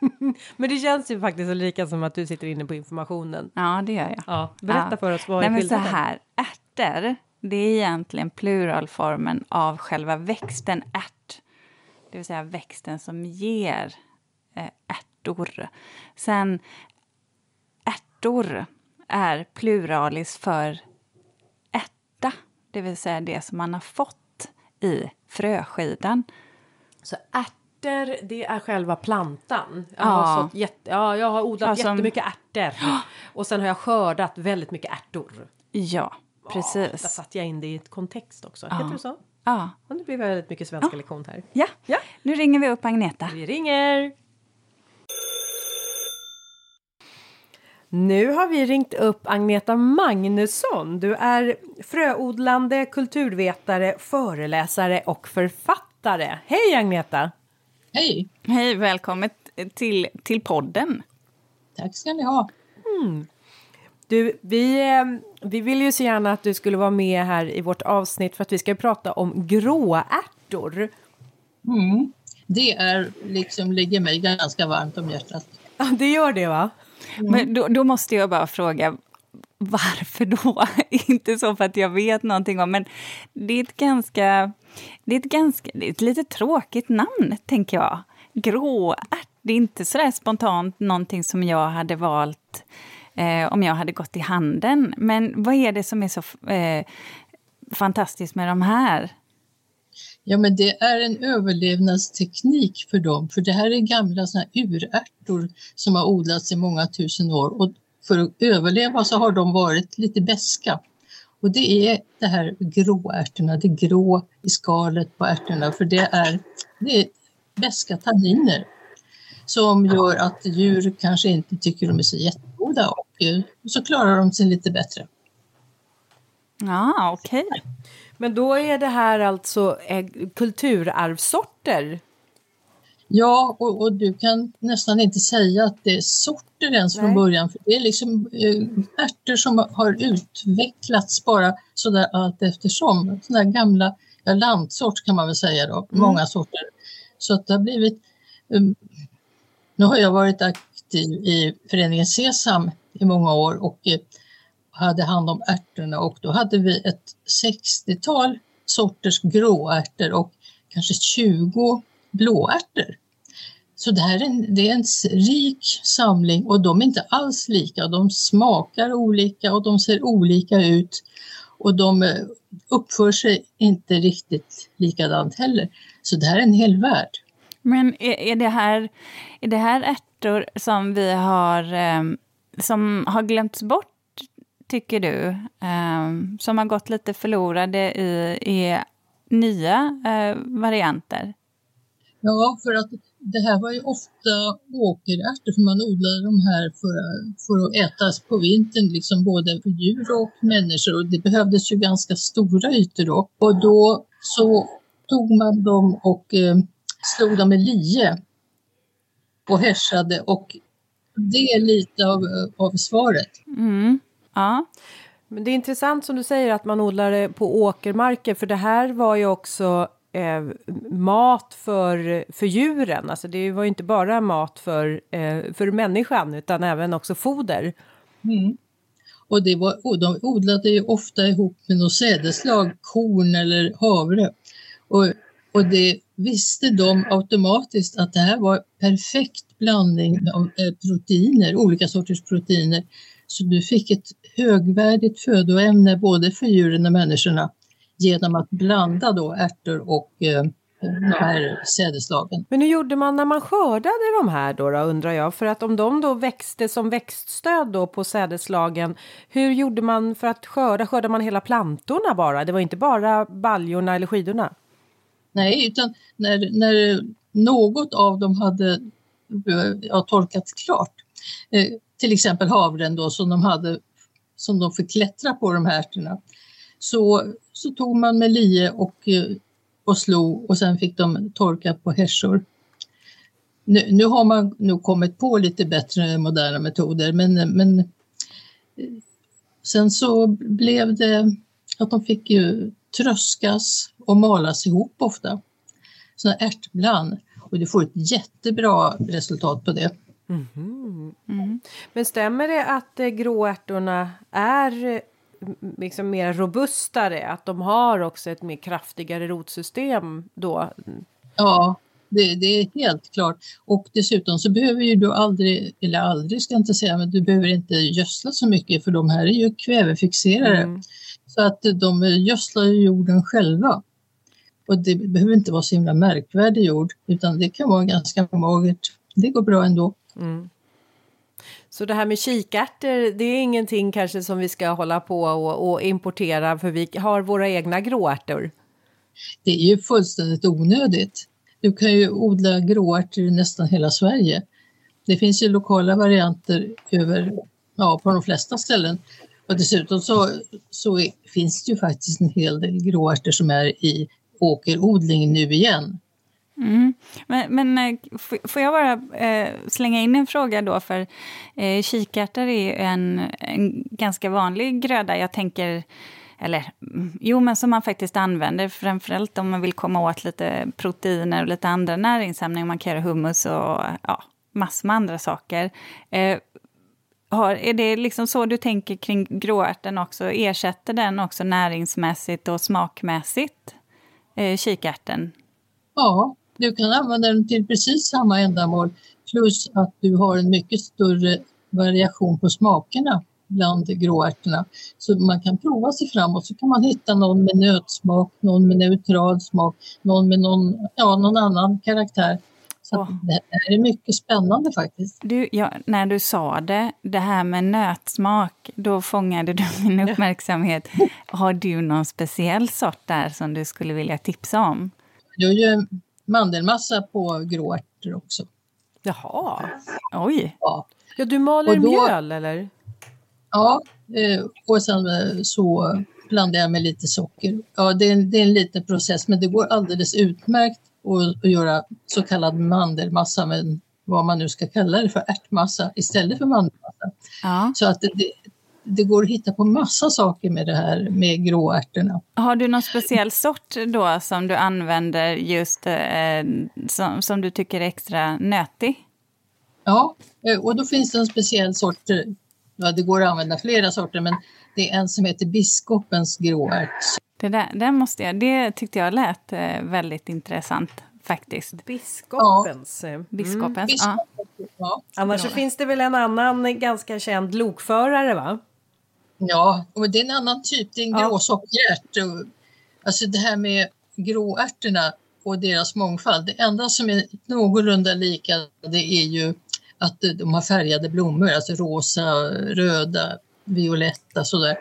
Men det känns ju faktiskt lika som att du sitter inne på informationen. Ja, det gör jag. Ja, berätta Ja. för oss, vad Nej, är så skillnaden? här, ärtor, det är egentligen pluralformen av själva växten ärt. Det vill säga växten som ger eh, ärtor. Sen ärtor är pluralis för ärta, det vill säga det som man har fått i fröskidan. Så ärtor, det är själva plantan. Jag Ja. har, jätte, ja, jag har odlat Ja, som- jättemycket ärtor. Och sen har jag skördat väldigt mycket ärtor. Ja, Där precis. satte jag in det i ett kontext också. Heter det så? Ja. Och det blir väldigt mycket svenska lektion här. ja, Ja. nu ringer vi upp Agneta. Vi ringer! Nu har vi ringt upp Agneta Magnusson. Du är fröodlande, kulturvetare, föreläsare och författare. Hej Agneta! Hej, Hej, välkommen till, till podden. tack ska ni ha. Du, vi, eh, vi vill ju så gärna att du skulle vara med här i vårt avsnitt för att vi ska prata om gråärtor. Mm. Det är liksom ligger mig ganska varmt om hjärtat. Ja, det gör det va? Men då, då måste jag bara fråga, varför då? Inte så för att jag vet någonting om, men det är ett ganska... Det är ett, ganska, det är ett lite tråkigt namn, tänker jag. Gråärt, det är inte sådär spontant någonting som jag hade valt eh, om jag hade gått i handeln. Men vad är det som är så eh, fantastiskt med de här? Ja, men det är en överlevnadsteknik för dem, för det här är gamla såna här urärtor som har odlats i många tusen år och för att överleva så har de varit lite beska. Och det är det här gråärtorna, det grå i skalet på ärtorna, för det är, det är beska tanniner som gör att djur kanske inte tycker de är så jättegoda och eh, så klarar de sig lite bättre. Ja, okej. Men då är det här alltså eh, kulturarvssorter. Ja, och, och du kan nästan inte säga att det är sorter ens från Nej. början. För det är liksom eh, ärtor som har utvecklats bara sådär allt eftersom. Sådana här gamla ja, lantsort kan man väl säga då, många sorter. Så att det har blivit... Um, nu har jag varit aktiv i föreningen Sesam i många år och eh, hade hand om ärtorna och då hade vi ett 60-tal sorters gråärtor och kanske 20 blåärtor. Så det här är en, det är en rik samling och de är inte alls lika. De smakar olika och de ser olika ut och de eh, uppför sig inte riktigt likadant heller. Så det här är en hel värld. Men är, är, det här, är det här ärtor som vi har, eh, som har glömts bort, tycker du? Eh, som har gått lite förlorade i, i nya eh, varianter? Ja, för att det här var ju ofta åkerärtor för man odlade de här för, för att ätas på vintern, liksom både för djur och människor och det behövdes ju ganska stora ytor då. Och då så tog man dem och eh, slog dem med lie och hässjade och det är lite av, av svaret. Mm. Ja. Men det är intressant som du säger att man odlar det på åkermarker för det här var ju också eh, mat för, för djuren. Alltså det var ju inte bara mat för, eh, för människan utan även också foder. Mm. Och, det var, och de odlade ju ofta ihop med något sädeslag, korn eller havre. Och, och det visste de automatiskt att det här var perfekt blandning av eh, proteiner, olika sorters proteiner. Så du fick ett högvärdigt födoämne både för djuren och människorna genom att blanda då ärtor och, eh, de här sädeslagen. Men hur gjorde man när man skördade de här då, då undrar jag? För att om de då växte som växtstöd då på sädeslagen, hur gjorde man för att skörda? Skördade man hela plantorna bara? Det var inte bara baljorna eller skidorna? Nej, utan när, när något av dem hade eh, ja, torkat klart, eh, till exempel havren då som de hade som de fick klättra på de här ärtorna, så, så tog man med lie och eh, och slog och sen fick de torka på hässjor. Nu, nu, har man nog kommit på lite bättre moderna metoder men, men eh, sen så blev det att de fick ju tröskas och malas ihop ofta. Sådana ärtbland och du får ett jättebra resultat på det. Mm. Mm. Men stämmer det att eh, gråärtorna är liksom mer robustare, att de har också ett mer kraftigare rotsystem då? Ja, det, det, är helt klart. Och dessutom så behöver ju du aldrig, eller aldrig ska jag inte säga, men du behöver inte gödsla så mycket för de här är ju kvävefixerare. Mm. Så att de gödslar jorden själva. Och det behöver inte vara så himla märkvärdig jord utan det kan vara ganska magert. Det går bra ändå. Mm. Så det här med kikärtor, det är ingenting kanske som vi ska hålla på och, och importera för vi har våra egna gråärtor. Det är ju fullständigt onödigt. Du kan ju odla gråärtor i nästan hela Sverige. Det finns ju lokala varianter över, ja, på de flesta ställen. Och dessutom så, så finns det ju faktiskt en hel del gråärtor som är i åkerodling nu igen. Mm. Men, men eh, får jag bara eh, slänga in en fråga då? För eh, kikärtor är en, en ganska vanlig gröda. Jag tänker eller jo, men som man faktiskt använder framförallt om man vill komma åt lite proteiner och lite andra näringsämnen. Man kan göra hummus och ja, massor med andra saker. Eh, har, är det liksom så du tänker kring gråärten också? Ersätter den också näringsmässigt och smakmässigt eh, kikärten? Ja, du kan använda den till precis samma ändamål plus att du har en mycket större variation på smakerna bland gråärtorna. Så man kan prova sig fram och så kan man hitta någon med nötsmak, någon med neutral smak, någon med någon, ja, någon annan karaktär. Så oh. det här är mycket spännande faktiskt. Du, ja, när du sa det, det här med nötsmak, då fångade du min uppmärksamhet. Har du någon speciell sort där som du skulle vilja tipsa om? Jag gör mandelmassa på gråärtor också. Jaha, oj. Ja, ja du maler då, mjöl eller? Ja, eh, och sen eh, så blandar jag med lite socker. Ja, det är, en, det är en liten process men det går alldeles utmärkt att, att göra så kallad mandelmassa med vad man nu ska kalla det för ärtmassa istället för mandelmassa. Ja. Så att det, det går att hitta på massa saker med det här med gråärtorna. Har du någon speciell sort då som du använder just eh, som, som du tycker är extra nötig? Ja, eh, och då finns det en speciell sort. Eh, ja, det går att använda flera sorter, men det är en som heter biskopens gråärt. Det, där, det, måste jag, det tyckte jag lät eh, väldigt intressant faktiskt. Biskopens. Ja. Biskopens, mm. ja. ja. Annars så finns det väl en annan ganska känd lokförare va? Ja, och det är en annan typ, det är en ja. gråsockerärt. Alltså det här med gråärtorna och deras mångfald, det enda som är någorlunda lika det är ju att de har färgade blommor, alltså rosa, röda, violetta sådär.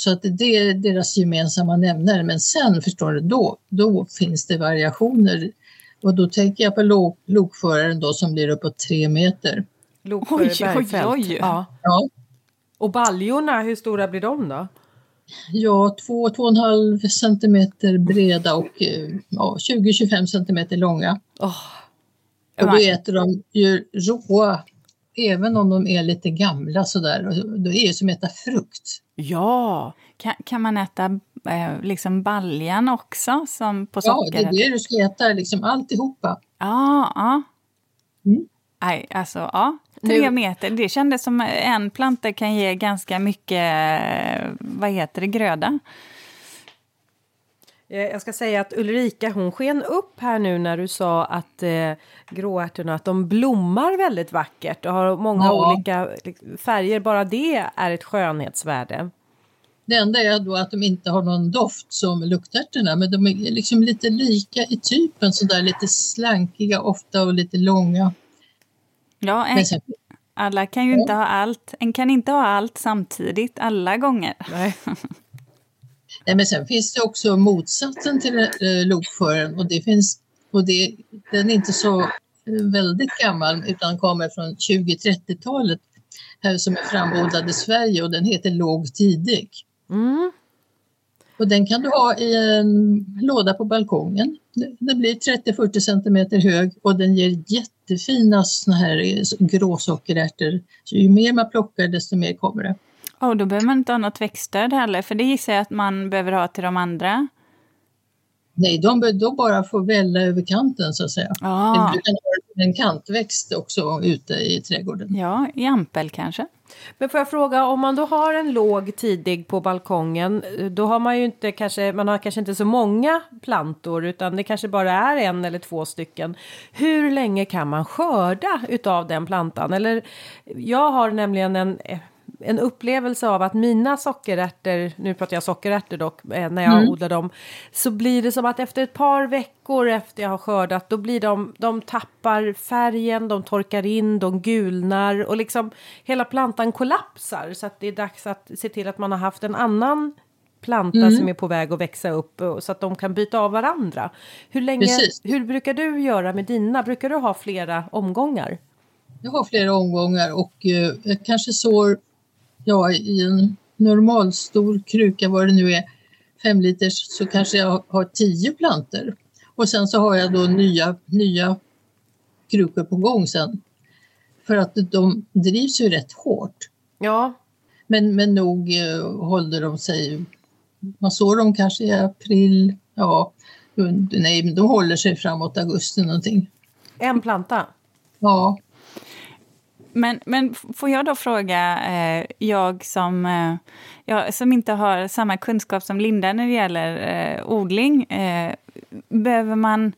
Så att det är deras gemensamma nämnare. Men sen förstår du, då, då finns det variationer. Och då tänker jag på lok, lokföraren då som blir uppåt tre meter. Lokförare oj, oj, oj. Ja. ja. Och baljorna, hur stora blir de då? Ja, 2-2,5 centimeter breda och ja, 20-25 centimeter långa. Oh. Och då äter de ju råa, även om de är lite gamla sådär. Det är ju som att äta frukt. Ja! Kan, kan man äta eh, liksom baljan också som på socker? Ja, det är det du ska äta, liksom alltihopa. Ja, ja. Mm. Nej, alltså ja. Tre meter, det kändes som en planta kan ge ganska mycket, vad heter det, gröda. Eh, jag ska säga att Ulrika hon sken upp här nu när du sa att eh, gråärtorna att de blommar väldigt vackert och har många ja. olika färger. Bara det är ett skönhetsvärde. Det enda är då att de inte har någon doft som luktärtorna, men de är liksom lite lika i typen, sådär lite slankiga ofta och lite långa. Ja, en, alla kan ju ja. inte ha allt. En kan inte ha allt samtidigt alla gånger. Nej. Nej, men sen finns det också motsatsen till eh, lokföraren och det finns och det, den är inte så eh, väldigt gammal utan kommer från 20-30-talet här som är framodlad i Sverige och den heter låg tidig. Mm. Och den kan du ha i en låda på balkongen. Den blir 30-40 centimeter hög och den ger jättefina såna här gråsockerärtor. Så ju mer man plockar desto mer kommer det. Och då behöver man inte ha något växtstöd heller, för det gissar jag att man behöver ha till de andra. Nej, de bör då bara få välla över kanten så att säga. Ah. Du kan ha en kantväxt också ute i trädgården. Ja, i ampel kanske. Men får jag fråga, om man då har en låg tidig på balkongen, då har man ju inte kanske, man har kanske inte så många plantor utan det kanske bara är en eller två stycken. Hur länge kan man skörda utav den plantan? Eller jag har nämligen en en upplevelse av att mina sockerärtor, nu pratar jag sockerärtor dock, eh, när jag mm. odlar dem, så blir det som att efter ett par veckor efter jag har skördat, då blir de, de tappar färgen, de torkar in, de gulnar och liksom hela plantan kollapsar. Så att det är dags att se till att man har haft en annan planta mm. som är på väg att växa upp så att de kan byta av varandra. Hur, länge, hur brukar du göra med dina? Brukar du ha flera omgångar? Jag har flera omgångar och eh, kanske sår ja, i en normalstor kruka, vad det nu är, fem liters, så kanske jag har tio planter. Och sen så har jag då nya, nya krukor på gång sen. För att de drivs ju rätt hårt. Ja. Men, men nog eh, håller de sig, man sår dem kanske i april, ja, nej, men de håller sig framåt augusti någonting. En planta? Ja. Men, men får jag då fråga, eh, jag som, eh, jag, som inte har samma kunskap som Linda när det gäller eh, odling, eh, behöver man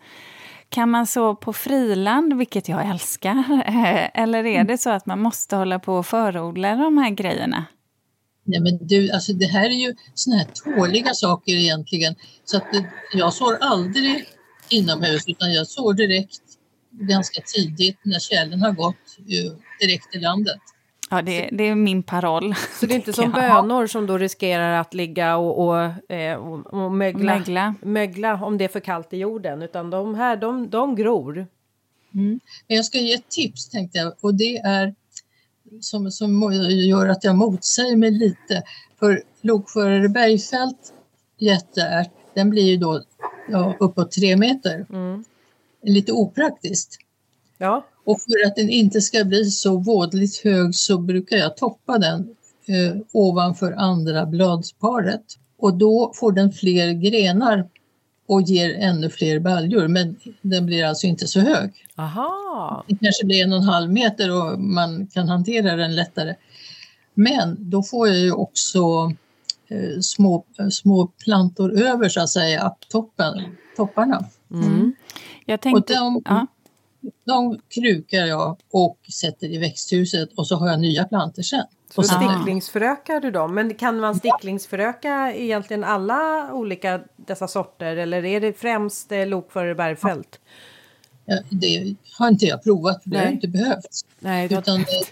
kan man så på friland, vilket jag älskar, eh, eller är det så att man måste hålla på och förodla de här grejerna? Nej men du, alltså det här är ju såna här tåliga saker egentligen. Så att det, jag sår aldrig inomhus utan jag sår direkt ganska tidigt när tjälen har gått direkt i landet. Ja, det, det, är min paroll. Så det är inte som bönor som då riskerar att ligga och, och, eh, och, och mögla, mögla. mögla om det är för kallt i jorden, utan de här, de, de gror. Mm. Men jag ska ge ett tips tänkte jag och det är som, som gör att jag motsäger mig lite. För lokförare Bergfält jätteärt, den blir ju då ja, uppåt tre meter. Mm. Lite opraktiskt. Ja. Och för att den inte ska bli så vådligt hög så brukar jag toppa den eh, ovanför andra bladsparet. Och då får den fler grenar och ger ännu fler baljor men den blir alltså inte så hög. Aha. Det kanske blir en och en halv meter och man kan hantera den lättare. Men då får jag ju också eh, små, små plantor över så att säga, toppen, topparna. Mm. Jag tänkte, och de, ja de krukar jag och sätter i växthuset och så har jag nya planter sen. Så sticklingsförökar du dem? Men kan man sticklingsföröka egentligen alla olika dessa sorter eller är det främst eh, lokförare bergfält? Ja, det har inte jag provat för det Nej. har inte behövts. Nej, det... Utan det,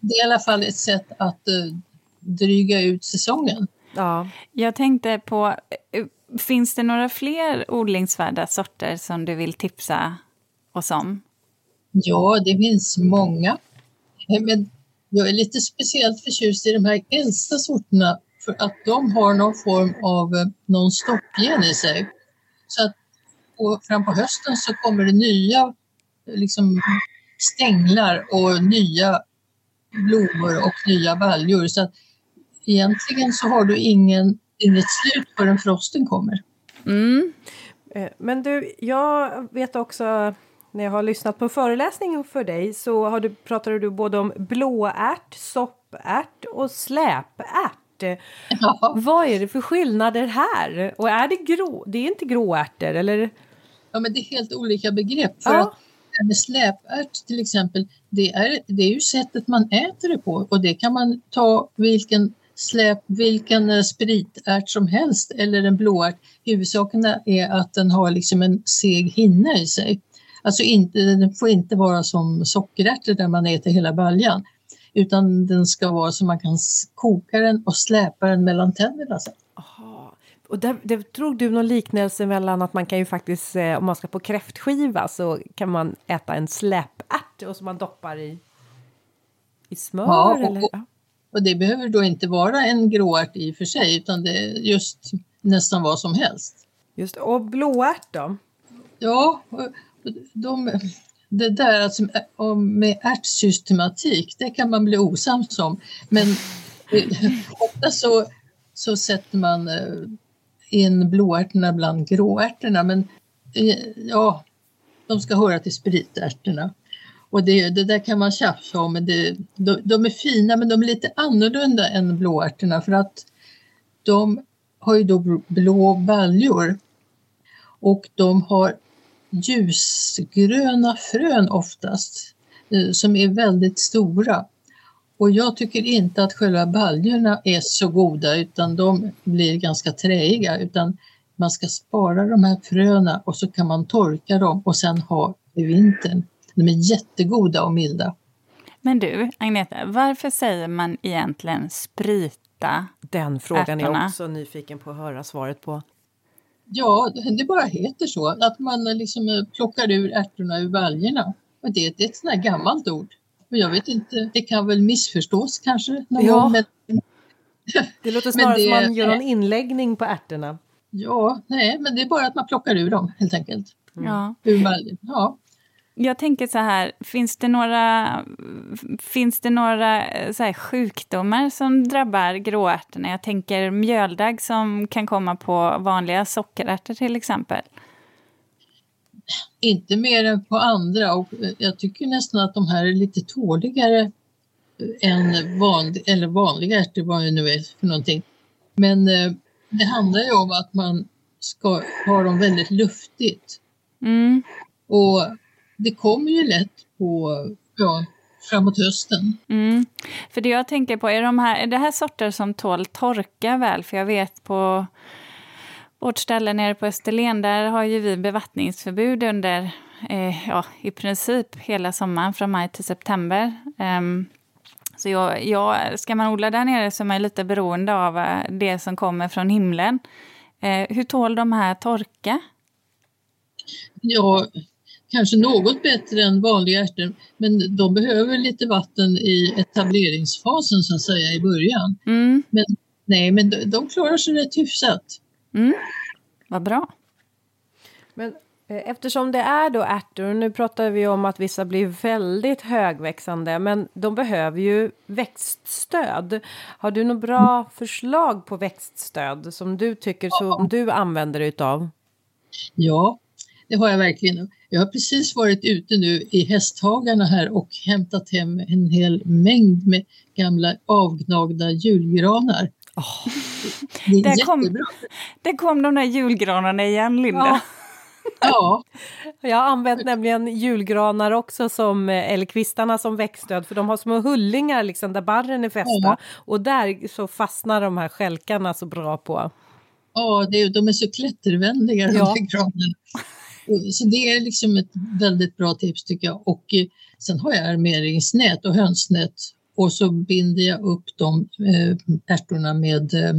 det, är i alla fall ett sätt att uh, dryga ut säsongen. Ja. Jag tänkte på, eh, finns det några fler odlingsvärda sorter som du vill tipsa oss om? Ja, det finns många. Eh, men jag är lite speciellt förtjust i de här äldsta sorterna för att de har någon form av eh, någon stoppgen i sig. Så att på, fram på hösten så kommer det nya eh, liksom, stänglar och nya blommor och nya baljor. Så att egentligen så har du ingen, inget slut förrän frosten kommer. Mm. Eh, men du, jag vet också när jag har lyssnat på föreläsning för dig så har du, pratade du både om blåärt, soppärt och släpärt. Ja. Vad är det för skillnader här? Och är det grå? Det är inte gråärtor eller? Ja, men det är helt olika begrepp. För ja. att med släpärt till exempel, det är, det är ju sättet man äter det på och det kan man ta vilken släp vilken eh, spritärt som helst eller en blåärt. Huvudsaken är att den har liksom en seg hinna i sig. Alltså inte, den får inte vara som sockerärtor där man äter hela baljan. Utan den ska vara så man kan koka den och släpa den mellan tänderna. Sen. Aha. Och där, där tror du någon liknelse mellan att man kan ju faktiskt, eh, om man ska på kräftskiva så kan man äta en släpärt och som man doppar i, i smör? Ja, och, eller? Och det behöver då inte vara en gråärt i och för sig utan det är just nästan vad som helst. Just Och blåärt då? Ja, de, det där alltså, med ärtsystematik, det kan man bli osams om. Men ofta så, så sätter man eh, in blåärtorna bland gråärtorna. Men eh, ja, de ska höra till spritärtorna. Och det, det där kan man tjafsa om. Men det, de, de, är fina men de är lite annorlunda än blåärtorna för att de har ju då blå baljor. Och de har ljusgröna frön oftast eh, som är väldigt stora. Och jag tycker inte att själva baljorna är så goda utan de blir ganska träiga utan man ska spara de här fröna och så kan man torka dem och sen ha i vintern. De är jättegoda och milda. Men du, Agneta, varför säger man egentligen sprita Den frågan ärtorna? är jag också nyfiken på att höra svaret på. Ja, det bara heter så, att man liksom eh, plockar ur ärtorna ur baljorna. Och det, det är ett sånt här gammalt ord. Och jag vet inte, det kan väl missförstås kanske någon Ja. gång. Men, Det låter snarare det- som man gör någon inläggning på ärtorna. ja, nej, men det är bara att man plockar ur dem helt enkelt. Ja. Ur baljen. Ja. Jag tänker så här, finns det några, finns det några eh, så sjukdomar som drabbar gråärtorna? Jag tänker mjöldagg som kan komma på vanliga sockerärtor till exempel. Inte mer än på andra och jag tycker nästan att de här är lite tåligare än van, eller vanliga ärtor, vad det nu är för någonting. Men eh, det handlar ju om att man ska ha dem väldigt luftigt. Mm. Och det kommer ju lätt på, ja, framåt hösten. Mm. För det jag tänker på, är, de här, är det här sorter som tål torka väl? För jag vet på vårt ställe nere på Österlen, där har ju vi bevattningsförbud under eh, ja, i princip hela sommaren, från maj till september. Ehm, så jag, jag, ska man odla där nere så är man lite beroende av eh, det som kommer från himlen. Eh, hur tål de här torka? Ja, kanske något bättre än vanliga ärtor, men de behöver lite vatten i etableringsfasen så att säga i början. Mm, Men nej, men de, de klarar sig rätt hyfsat. mm. Vad bra. Men eh, eftersom det är då ärtor, och nu pratar vi om att vissa blir väldigt högväxande, men de behöver ju växtstöd. Har du några bra förslag på växtstöd som du tycker som du använder utav? Ja, det har jag verkligen. Jag har precis varit ute nu i hästhagarna här och hämtat hem en hel mängd med gamla avgnagda julgranar. Det är Där kom-. Där kom de där julgranarna igen, Linda. Ja. Ja, Jag har använt nämligen julgranar också som, eh, eller kvistarna som växtstöd för de har små hullingar liksom där barren är fästa Ja. och där så fastnar de här skälkarna så bra på. ja det, är- de är så klättervänliga de Ja. här granarna. Och- Så det är liksom ett väldigt bra tips tycker jag. Och eh, sen har jag armeringsnät och hönsnät och så binder jag upp de eh, ärtorna med eh,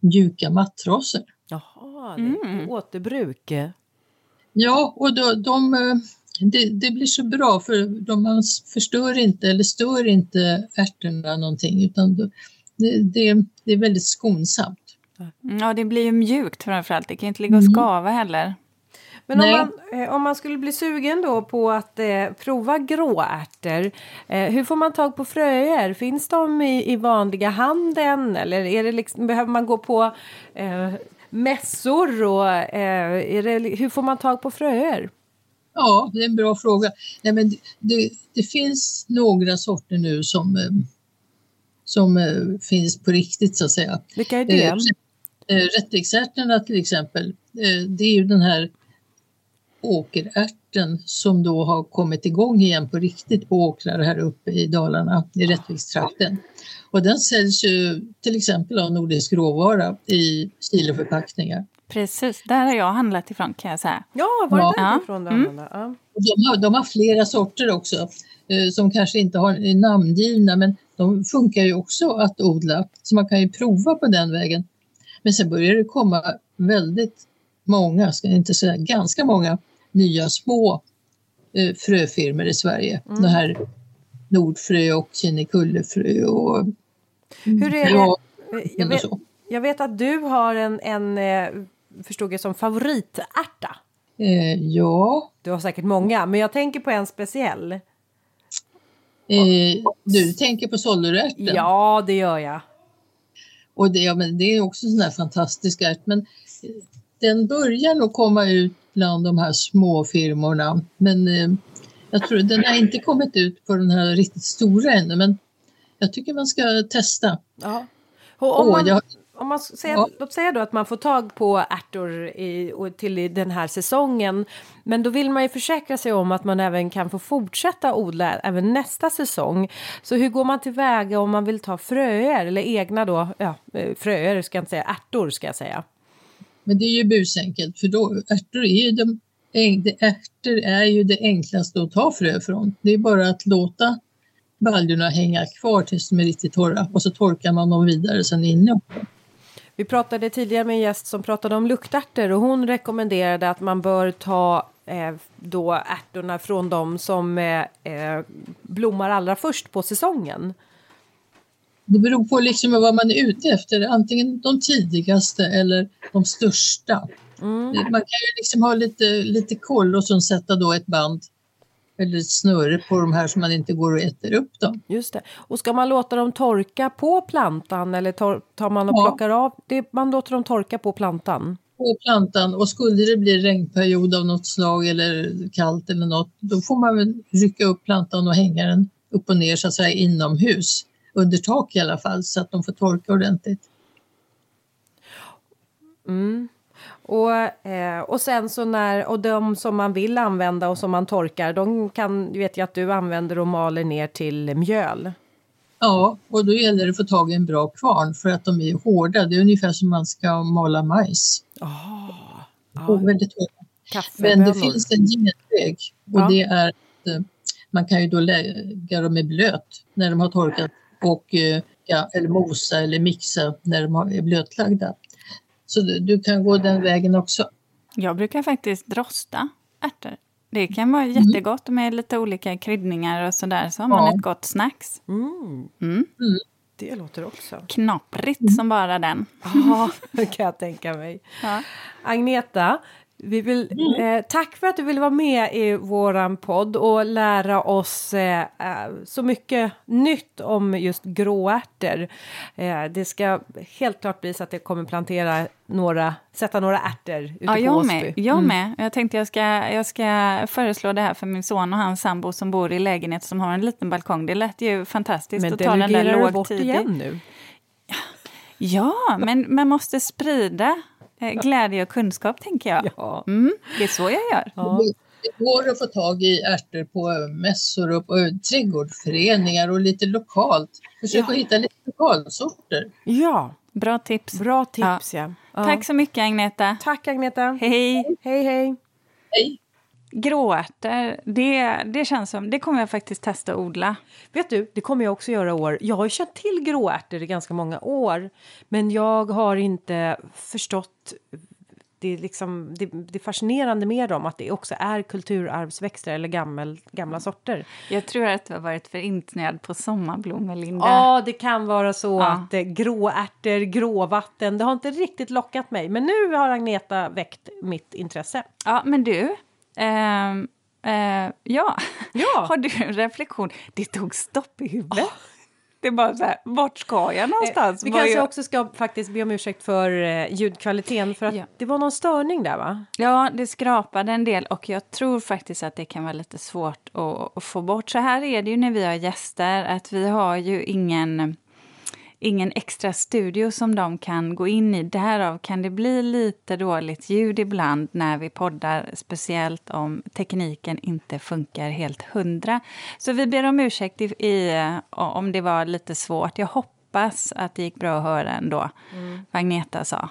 mjuka mattrasor. Jaha, det är Mm. återbruk. Ja, och då, de, eh, det, det blir så bra för de, man förstör inte eller stör inte ärtorna någonting utan det, det, det är väldigt skonsamt. Ja, det blir ju mjukt framförallt. Det kan inte ligga och Mm. skava heller. Men om man, eh, om man skulle bli sugen då på att eh, prova gråärtor, eh, hur får man tag på fröer? Finns de i, i vanliga handeln eller är det liksom, behöver man gå på eh, mässor? Och, eh, det, hur får man tag på fröer? Ja, det är en bra fråga. Nej, men det, det, det finns några sorter nu som, eh, som eh, finns på riktigt så att säga. Vilka är det? Rättiksärtorna till exempel, det är ju den här åkerärten ärten som då har kommit igång igen på riktigt på åkrar här uppe i Dalarna, i Rättvikstrakten. Och den säljs ju till exempel av Nordisk råvara i kiloförpackningar. Precis, där har jag handlat ifrån kan jag säga. Ja, var det Ja. därifrån du Mm. Ja. De har, de har flera sorter också eh, som kanske inte har, namngivna men de funkar ju också att odla så man kan ju prova på den vägen. Men sen börjar det komma väldigt många, ska jag inte säga ganska många nya små eh, fröfirmor i Sverige. Mm. Det här Nordfrö och Kinnekullefrö och Hur är det? ja, Jag och vet, jag vet att du har en, en eh, förstod jag som favoritärta. Eh, ja, Du har säkert många, men jag tänker på en speciell. eh, du tänker på sollerärten? Ja, det gör jag. Och det, ja, men det är också sån där fantastisk ärt. Men den börjar nog komma ut bland de här små firmorna. Men eh, jag tror den har inte kommit ut på den här riktigt stora ännu. Men jag tycker man ska testa. Ja. Och om man, jag- om man säger, Ja. Låt säga då att man får tag på ärtor i, och till den här säsongen. Men då vill man ju försäkra sig om att man även kan få fortsätta odla även nästa säsong. Så hur går man tillväga om man vill ta fröer eller egna då, ja, eh, fröer ska jag inte säga, ärtor ska jag säga. Men det är ju busenkelt för då, ärtor är ju de, det- ärtor är ju det enklaste att ta frö från. Det är bara att låta baljorna hänga kvar tills de är riktigt torra och så torkar man dem vidare sen inne. Vi pratade tidigare med en gäst som pratade om luktärtor och hon rekommenderade att man bör ta eh, då ärtorna från de som eh, eh, blommar allra först på säsongen. Det beror på liksom vad man är ute efter, antingen de tidigaste eller de största. Mm. Man kan ju liksom ha lite, lite koll och sen sätta då ett band eller ett snöre på de här så man inte går och äter upp dem. Just det. Och ska man låta dem torka på plantan eller tar man och Ja. plockar av? Det, man låter dem torka på plantan. På plantan och skulle det bli regnperiod av något slag eller kallt eller något, då får man väl rycka upp plantan och hänga den upp och ner så att säga inomhus. Under tak i alla fall så att de får torka ordentligt. Mm. Och, eh, och sen så när, och de som man vill använda och som man torkar, de kan, vet jag att du använder och maler ner till mjöl. Ja, och då gäller det att få tag i en bra kvarn för att de är hårda. Det är ungefär som man ska mala majs. Oh, Och väldigt hårda. Men det finns en genväg och Ja. det är att eh, man kan ju då lägga dem i blöt när de har torkat och eh, ja, eller mosa eller mixa när de är blötlagda. Så du, du kan gå den vägen också. Jag brukar faktiskt rosta ärtor. Det kan vara jättegott med lite olika kryddningar och sådär. Så har man Ja. ett gott snacks. Mm, Mm. det låter också. Knaprigt som bara den. Ja, det kan jag tänka mig. Ja. Agneta, vi vill, eh, tack för att du ville vara med i våran podd och lära oss eh, eh, så mycket nytt om just gråärtor. Eh, det ska helt klart bli så att jag kommer plantera några, sätta några ärtor ute Ja, på jag Åsby. med. Jag med. Jag tänkte jag ska, jag ska föreslå det här för min son och hans sambo som bor i lägenhet som har en liten balkong. Det lät ju fantastiskt Men att ta den där delegerar du bort lågtidigt. igen nu? Ja, men man måste sprida glädje och kunskap, tänker jag. Ja. Mm, det är så jag gör. ja. Det går att få tag i ärtor på mässor och på trädgårdsföreningar och lite lokalt. Försök Ja. att hitta lite lokalsorter. ja, Bra tips. bra tips ja. ja. Tack så mycket, Agneta. Tack Agneta. Hej! Hej hej. Hej! Gråärtor, det, det känns som... Det kommer jag faktiskt testa att odla. Vet du, det kommer jag också göra i år. Jag har ju känt till gråärtor i ganska många år. Men jag har inte förstått det är, liksom, det, det är fascinerande med dem att det också är kulturarvsväxter eller gammel, gamla sorter. Jag tror att du har varit för insnöad på sommarblommor, Linda. Ja, det kan vara så Ja. att eh, gråärtor, gråvatten, det har inte riktigt lockat mig. Men nu har Agneta väckt mitt intresse. Ja, men du... eh, ja. Ja. har du en reflektion? Det tog stopp i huvudet. Det är bara så här, vart ska jag någonstans? Eh, Vi kanske gör- också ska faktiskt be om ursäkt för eh, ljudkvaliteten för att Ja. det var någon störning där va? Ja, det skrapade en del och jag tror faktiskt att det kan vara lite svårt att, att få bort. Så här är det ju när vi har gäster, att vi har ju ingen, ingen extra studio som de kan gå in i. Därav kan det bli lite dåligt ljud ibland när vi poddar, speciellt om tekniken inte funkar helt hundra. Så vi ber om ursäkt i, i, om det var lite svårt. Jag hoppas att det gick bra att höra ändå, mm. Agneta sa.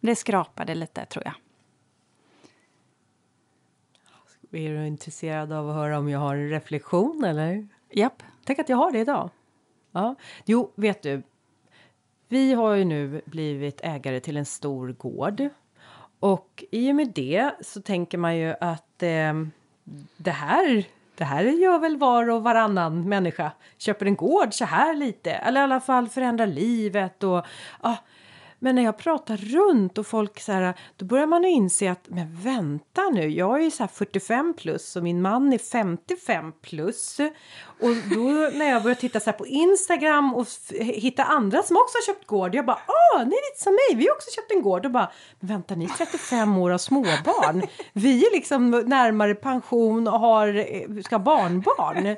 Det skrapade lite, tror jag. Är du intresserad av att höra om jag har en reflektion, eller? Japp. Tänk att jag har det idag. Ja. Jo, vet du. Vi har ju nu blivit ägare till en stor gård. Och i och med det så tänker man ju att eh, det här det här gör väl var och varannan människa. Köper en gård så här lite. Eller i alla fall förändrar livet och ah, men när jag pratar runt och folk så här, då börjar man inse att men vänta nu, jag är så här 45 plus och min man är 55 plus. Och då när jag börjar titta så på Instagram och hitta andra som också har köpt gård, jag bara åh, ni är lite som mig, vi har också köpt en gård och bara men vänta, ni är 35 år och småbarn. Vi är liksom närmare pension och har, eh, ska ha barnbarn.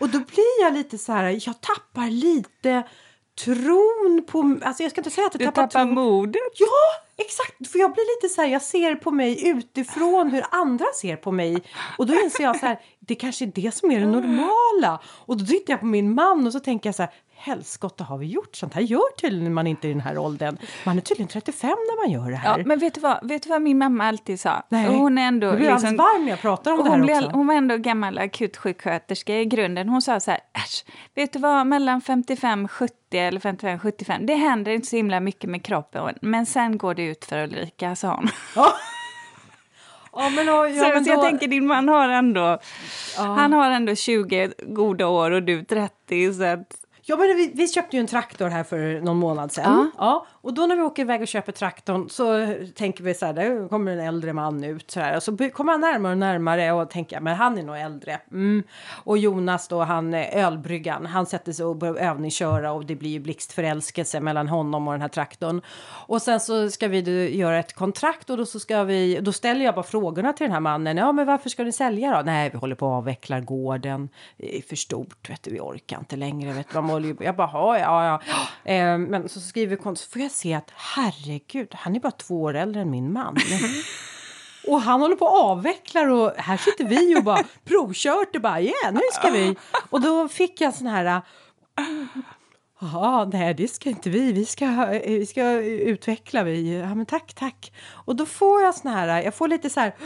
Och då blir jag lite så här, jag tappar lite tron på... Alltså jag ska inte säga att jag du tappar, tappar modet. Ja, exakt! För jag blir lite så här, jag ser på mig utifrån hur andra ser på mig. Och då inser jag så här, det kanske är det som är det normala. Och då tittar jag på min man och så tänker jag så här, helskotta har vi gjort? Sånt här gör tydligen man inte i den här åldern. Man är tydligen 35 när man gör det här. Ja, men vet du vad, vet du vad min mamma alltid sa? Nej. Hon är ändå... Jag blir liksom, varm när jag pratar om det här blev, också. Hon var ändå gammal akutsjuksköterska i grunden. Hon sa så här, äsch, vet du vad, mellan 55 70 eller 55 75, det händer inte så himla mycket med kroppen. Men sen går det ut för Ulrika, sa hon. Ja. Ja, men, ja, så, men så jag tänker din man har ändå, ja. han har ändå 20 goda år och du 30 så att Ja, men vi, vi, köpte ju en traktor här för någon månad sedan. Ja. ja och då när vi åker iväg och köper traktorn så tänker vi så här, där kommer en äldre man ut så här. Och så kommer han närmare och närmare och tänker, men han är nog äldre. Mm. Och Jonas då, han eh, ölbryggan, han sätter sig och börjar övningsköra och det blir ju blixtförälskelse mellan honom och den här traktorn. Och sen så ska vi då göra ett kontrakt och då så ska vi, då ställer jag bara frågorna till den här mannen. Ja, men varför ska ni sälja då? Nej, vi håller på att avveckla gården. Det är för stort, vet du, vi orkar inte längre. Vet du, håller ju Jag bara, ja, ja. ja. Eh, men så skriver vi kontrakt se att herregud, han är bara två år äldre än min man. Och han håller på att avveckla och här sitter vi och bara provkört och bara yeah, nu ska vi. Och då fick jag sån här Ja, nej, det ska inte vi. Vi ska, vi ska utveckla vi. Ja, men tack, tack. Och då får jag sån här, jag får lite så här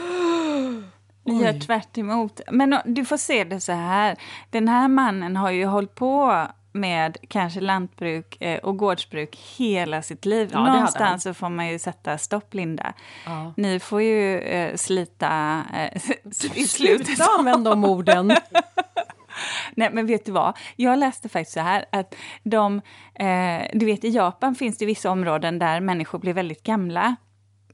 Oj. Gör tvärt emot. Men du får se det så här. Den här mannen har ju hållit på med kanske lantbruk eh, och gårdsbruk hela sitt liv. Ja, Någonstans så får man ju sätta stopp, Linda. Ja. Ni får ju eh, slita eh, i slutet. Sluta använda de orden! Nej, men vet du vad? Jag läste faktiskt så här att de, eh, du vet i Japan finns det vissa områden där människor blir väldigt gamla.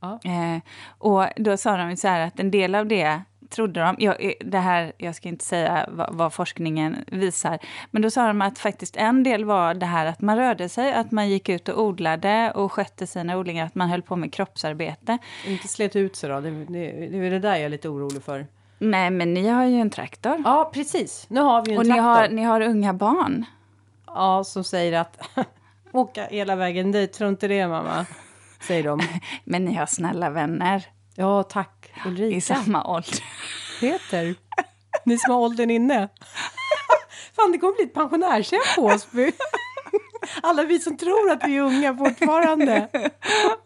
Ja. Eh, och då sa de så här att en del av det trodde de, jag, eh, det här, jag ska inte säga vad, vad, forskningen visar, men då sa de att faktiskt en del var det här att man rörde sig, att man gick ut och odlade och skötte sina odlingar, att man höll på med kroppsarbete. Inte slet ut sig då, det, det, det är det där jag är lite orolig för. Nej, men ni har ju en traktor. Ja, precis. Nu har vi en och traktor. Och ni har, ni har unga barn. Ja, som säger att åka hela vägen dit, tror inte det mamma? Säger de. men ni har snälla vänner. Ja, tack Ulrika. I samma ålder. Peter, ni som har åldern inne. Fan, det kommer bli ett pensionärshem på Åsby. Alla vi som tror att vi är unga fortfarande.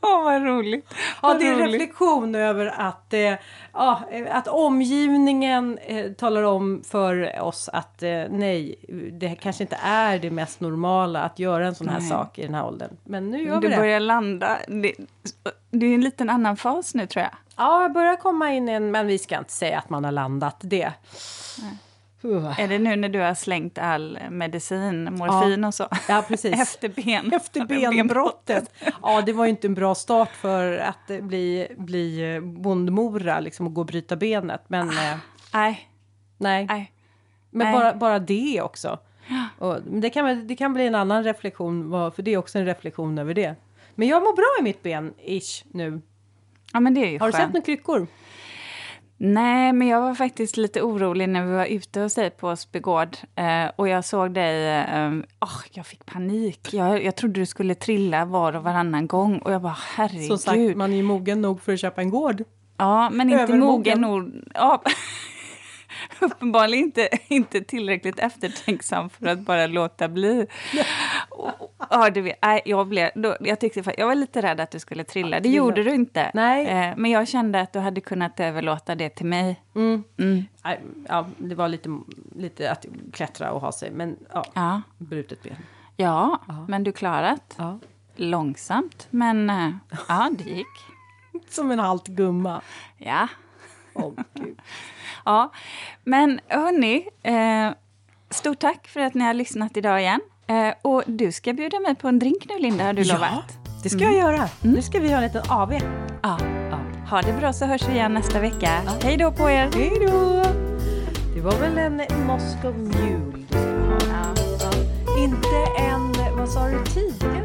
Åh, oh, vad roligt. Ja, det är en reflektion över att, eh, ja, att omgivningen eh, talar om för oss att eh, nej, det kanske inte är det mest normala att göra en sån här nej. sak i den här åldern. Men nu gör du vi det. Du börjar landa. Det, det är en liten annan fas nu tror jag. Ja, jag börjar komma in i en, men vi ska inte säga att man har landat det. Uh. Är det nu när du har slängt all medicin, morfin ja. och så? Ja, precis. Efter, ben. Efter benbrottet. ja, det var ju inte en bra start för att bli, bli bondmora, liksom, och gå och bryta benet. Men... Eh, nej. Nej. nej. Men nej. Bara, bara det också. Och det, kan, det kan bli en annan reflektion, för det är också en reflektion över det. Men jag mår bra i mitt ben, ish, nu. Ja, men det är ju Har skönt. du sett några kryckor? Nej, men jag var faktiskt lite orolig när vi var ute hos dig på Åsbygård eh, och jag såg dig... Eh, oh, jag fick panik. Jag, jag trodde du skulle trilla var och varannan gång och jag bara herregud. Som sagt, man är ju mogen nog för att köpa en gård. Ja, men inte Övermogen. mogen nog. Ja. Uppenbarligen inte, inte tillräckligt eftertänksam för att bara låta bli. Och- Ja, du vet, nej, jag, blev, då, jag, tyckte, jag var lite rädd att du skulle trilla. Det gjorde du inte. Nej. Eh, men jag kände att du hade kunnat överlåta det till mig. Mm. Mm. Ja, det var lite, lite att klättra och ha sig, men ja, Ja. brutet ben. Ja, Ja. men du klarat. Ja. Långsamt, men eh, ja, det gick. Som en halt gumma. Ja oh, Gud. ja, men hörni, eh, stort tack för att ni har lyssnat idag igen. Eh, och du ska bjuda mig på en drink nu, Linda, har du lovat. ja, det ska mm. jag göra. Mm. Nu ska vi ha en liten AV. Ja, ja. Ha det bra så hörs vi igen nästa vecka. Ja. Hej då på er! Hej då! Det var väl en Moscow Mule du skulle ha? Ja. Inte en, vad sa du, tidigare?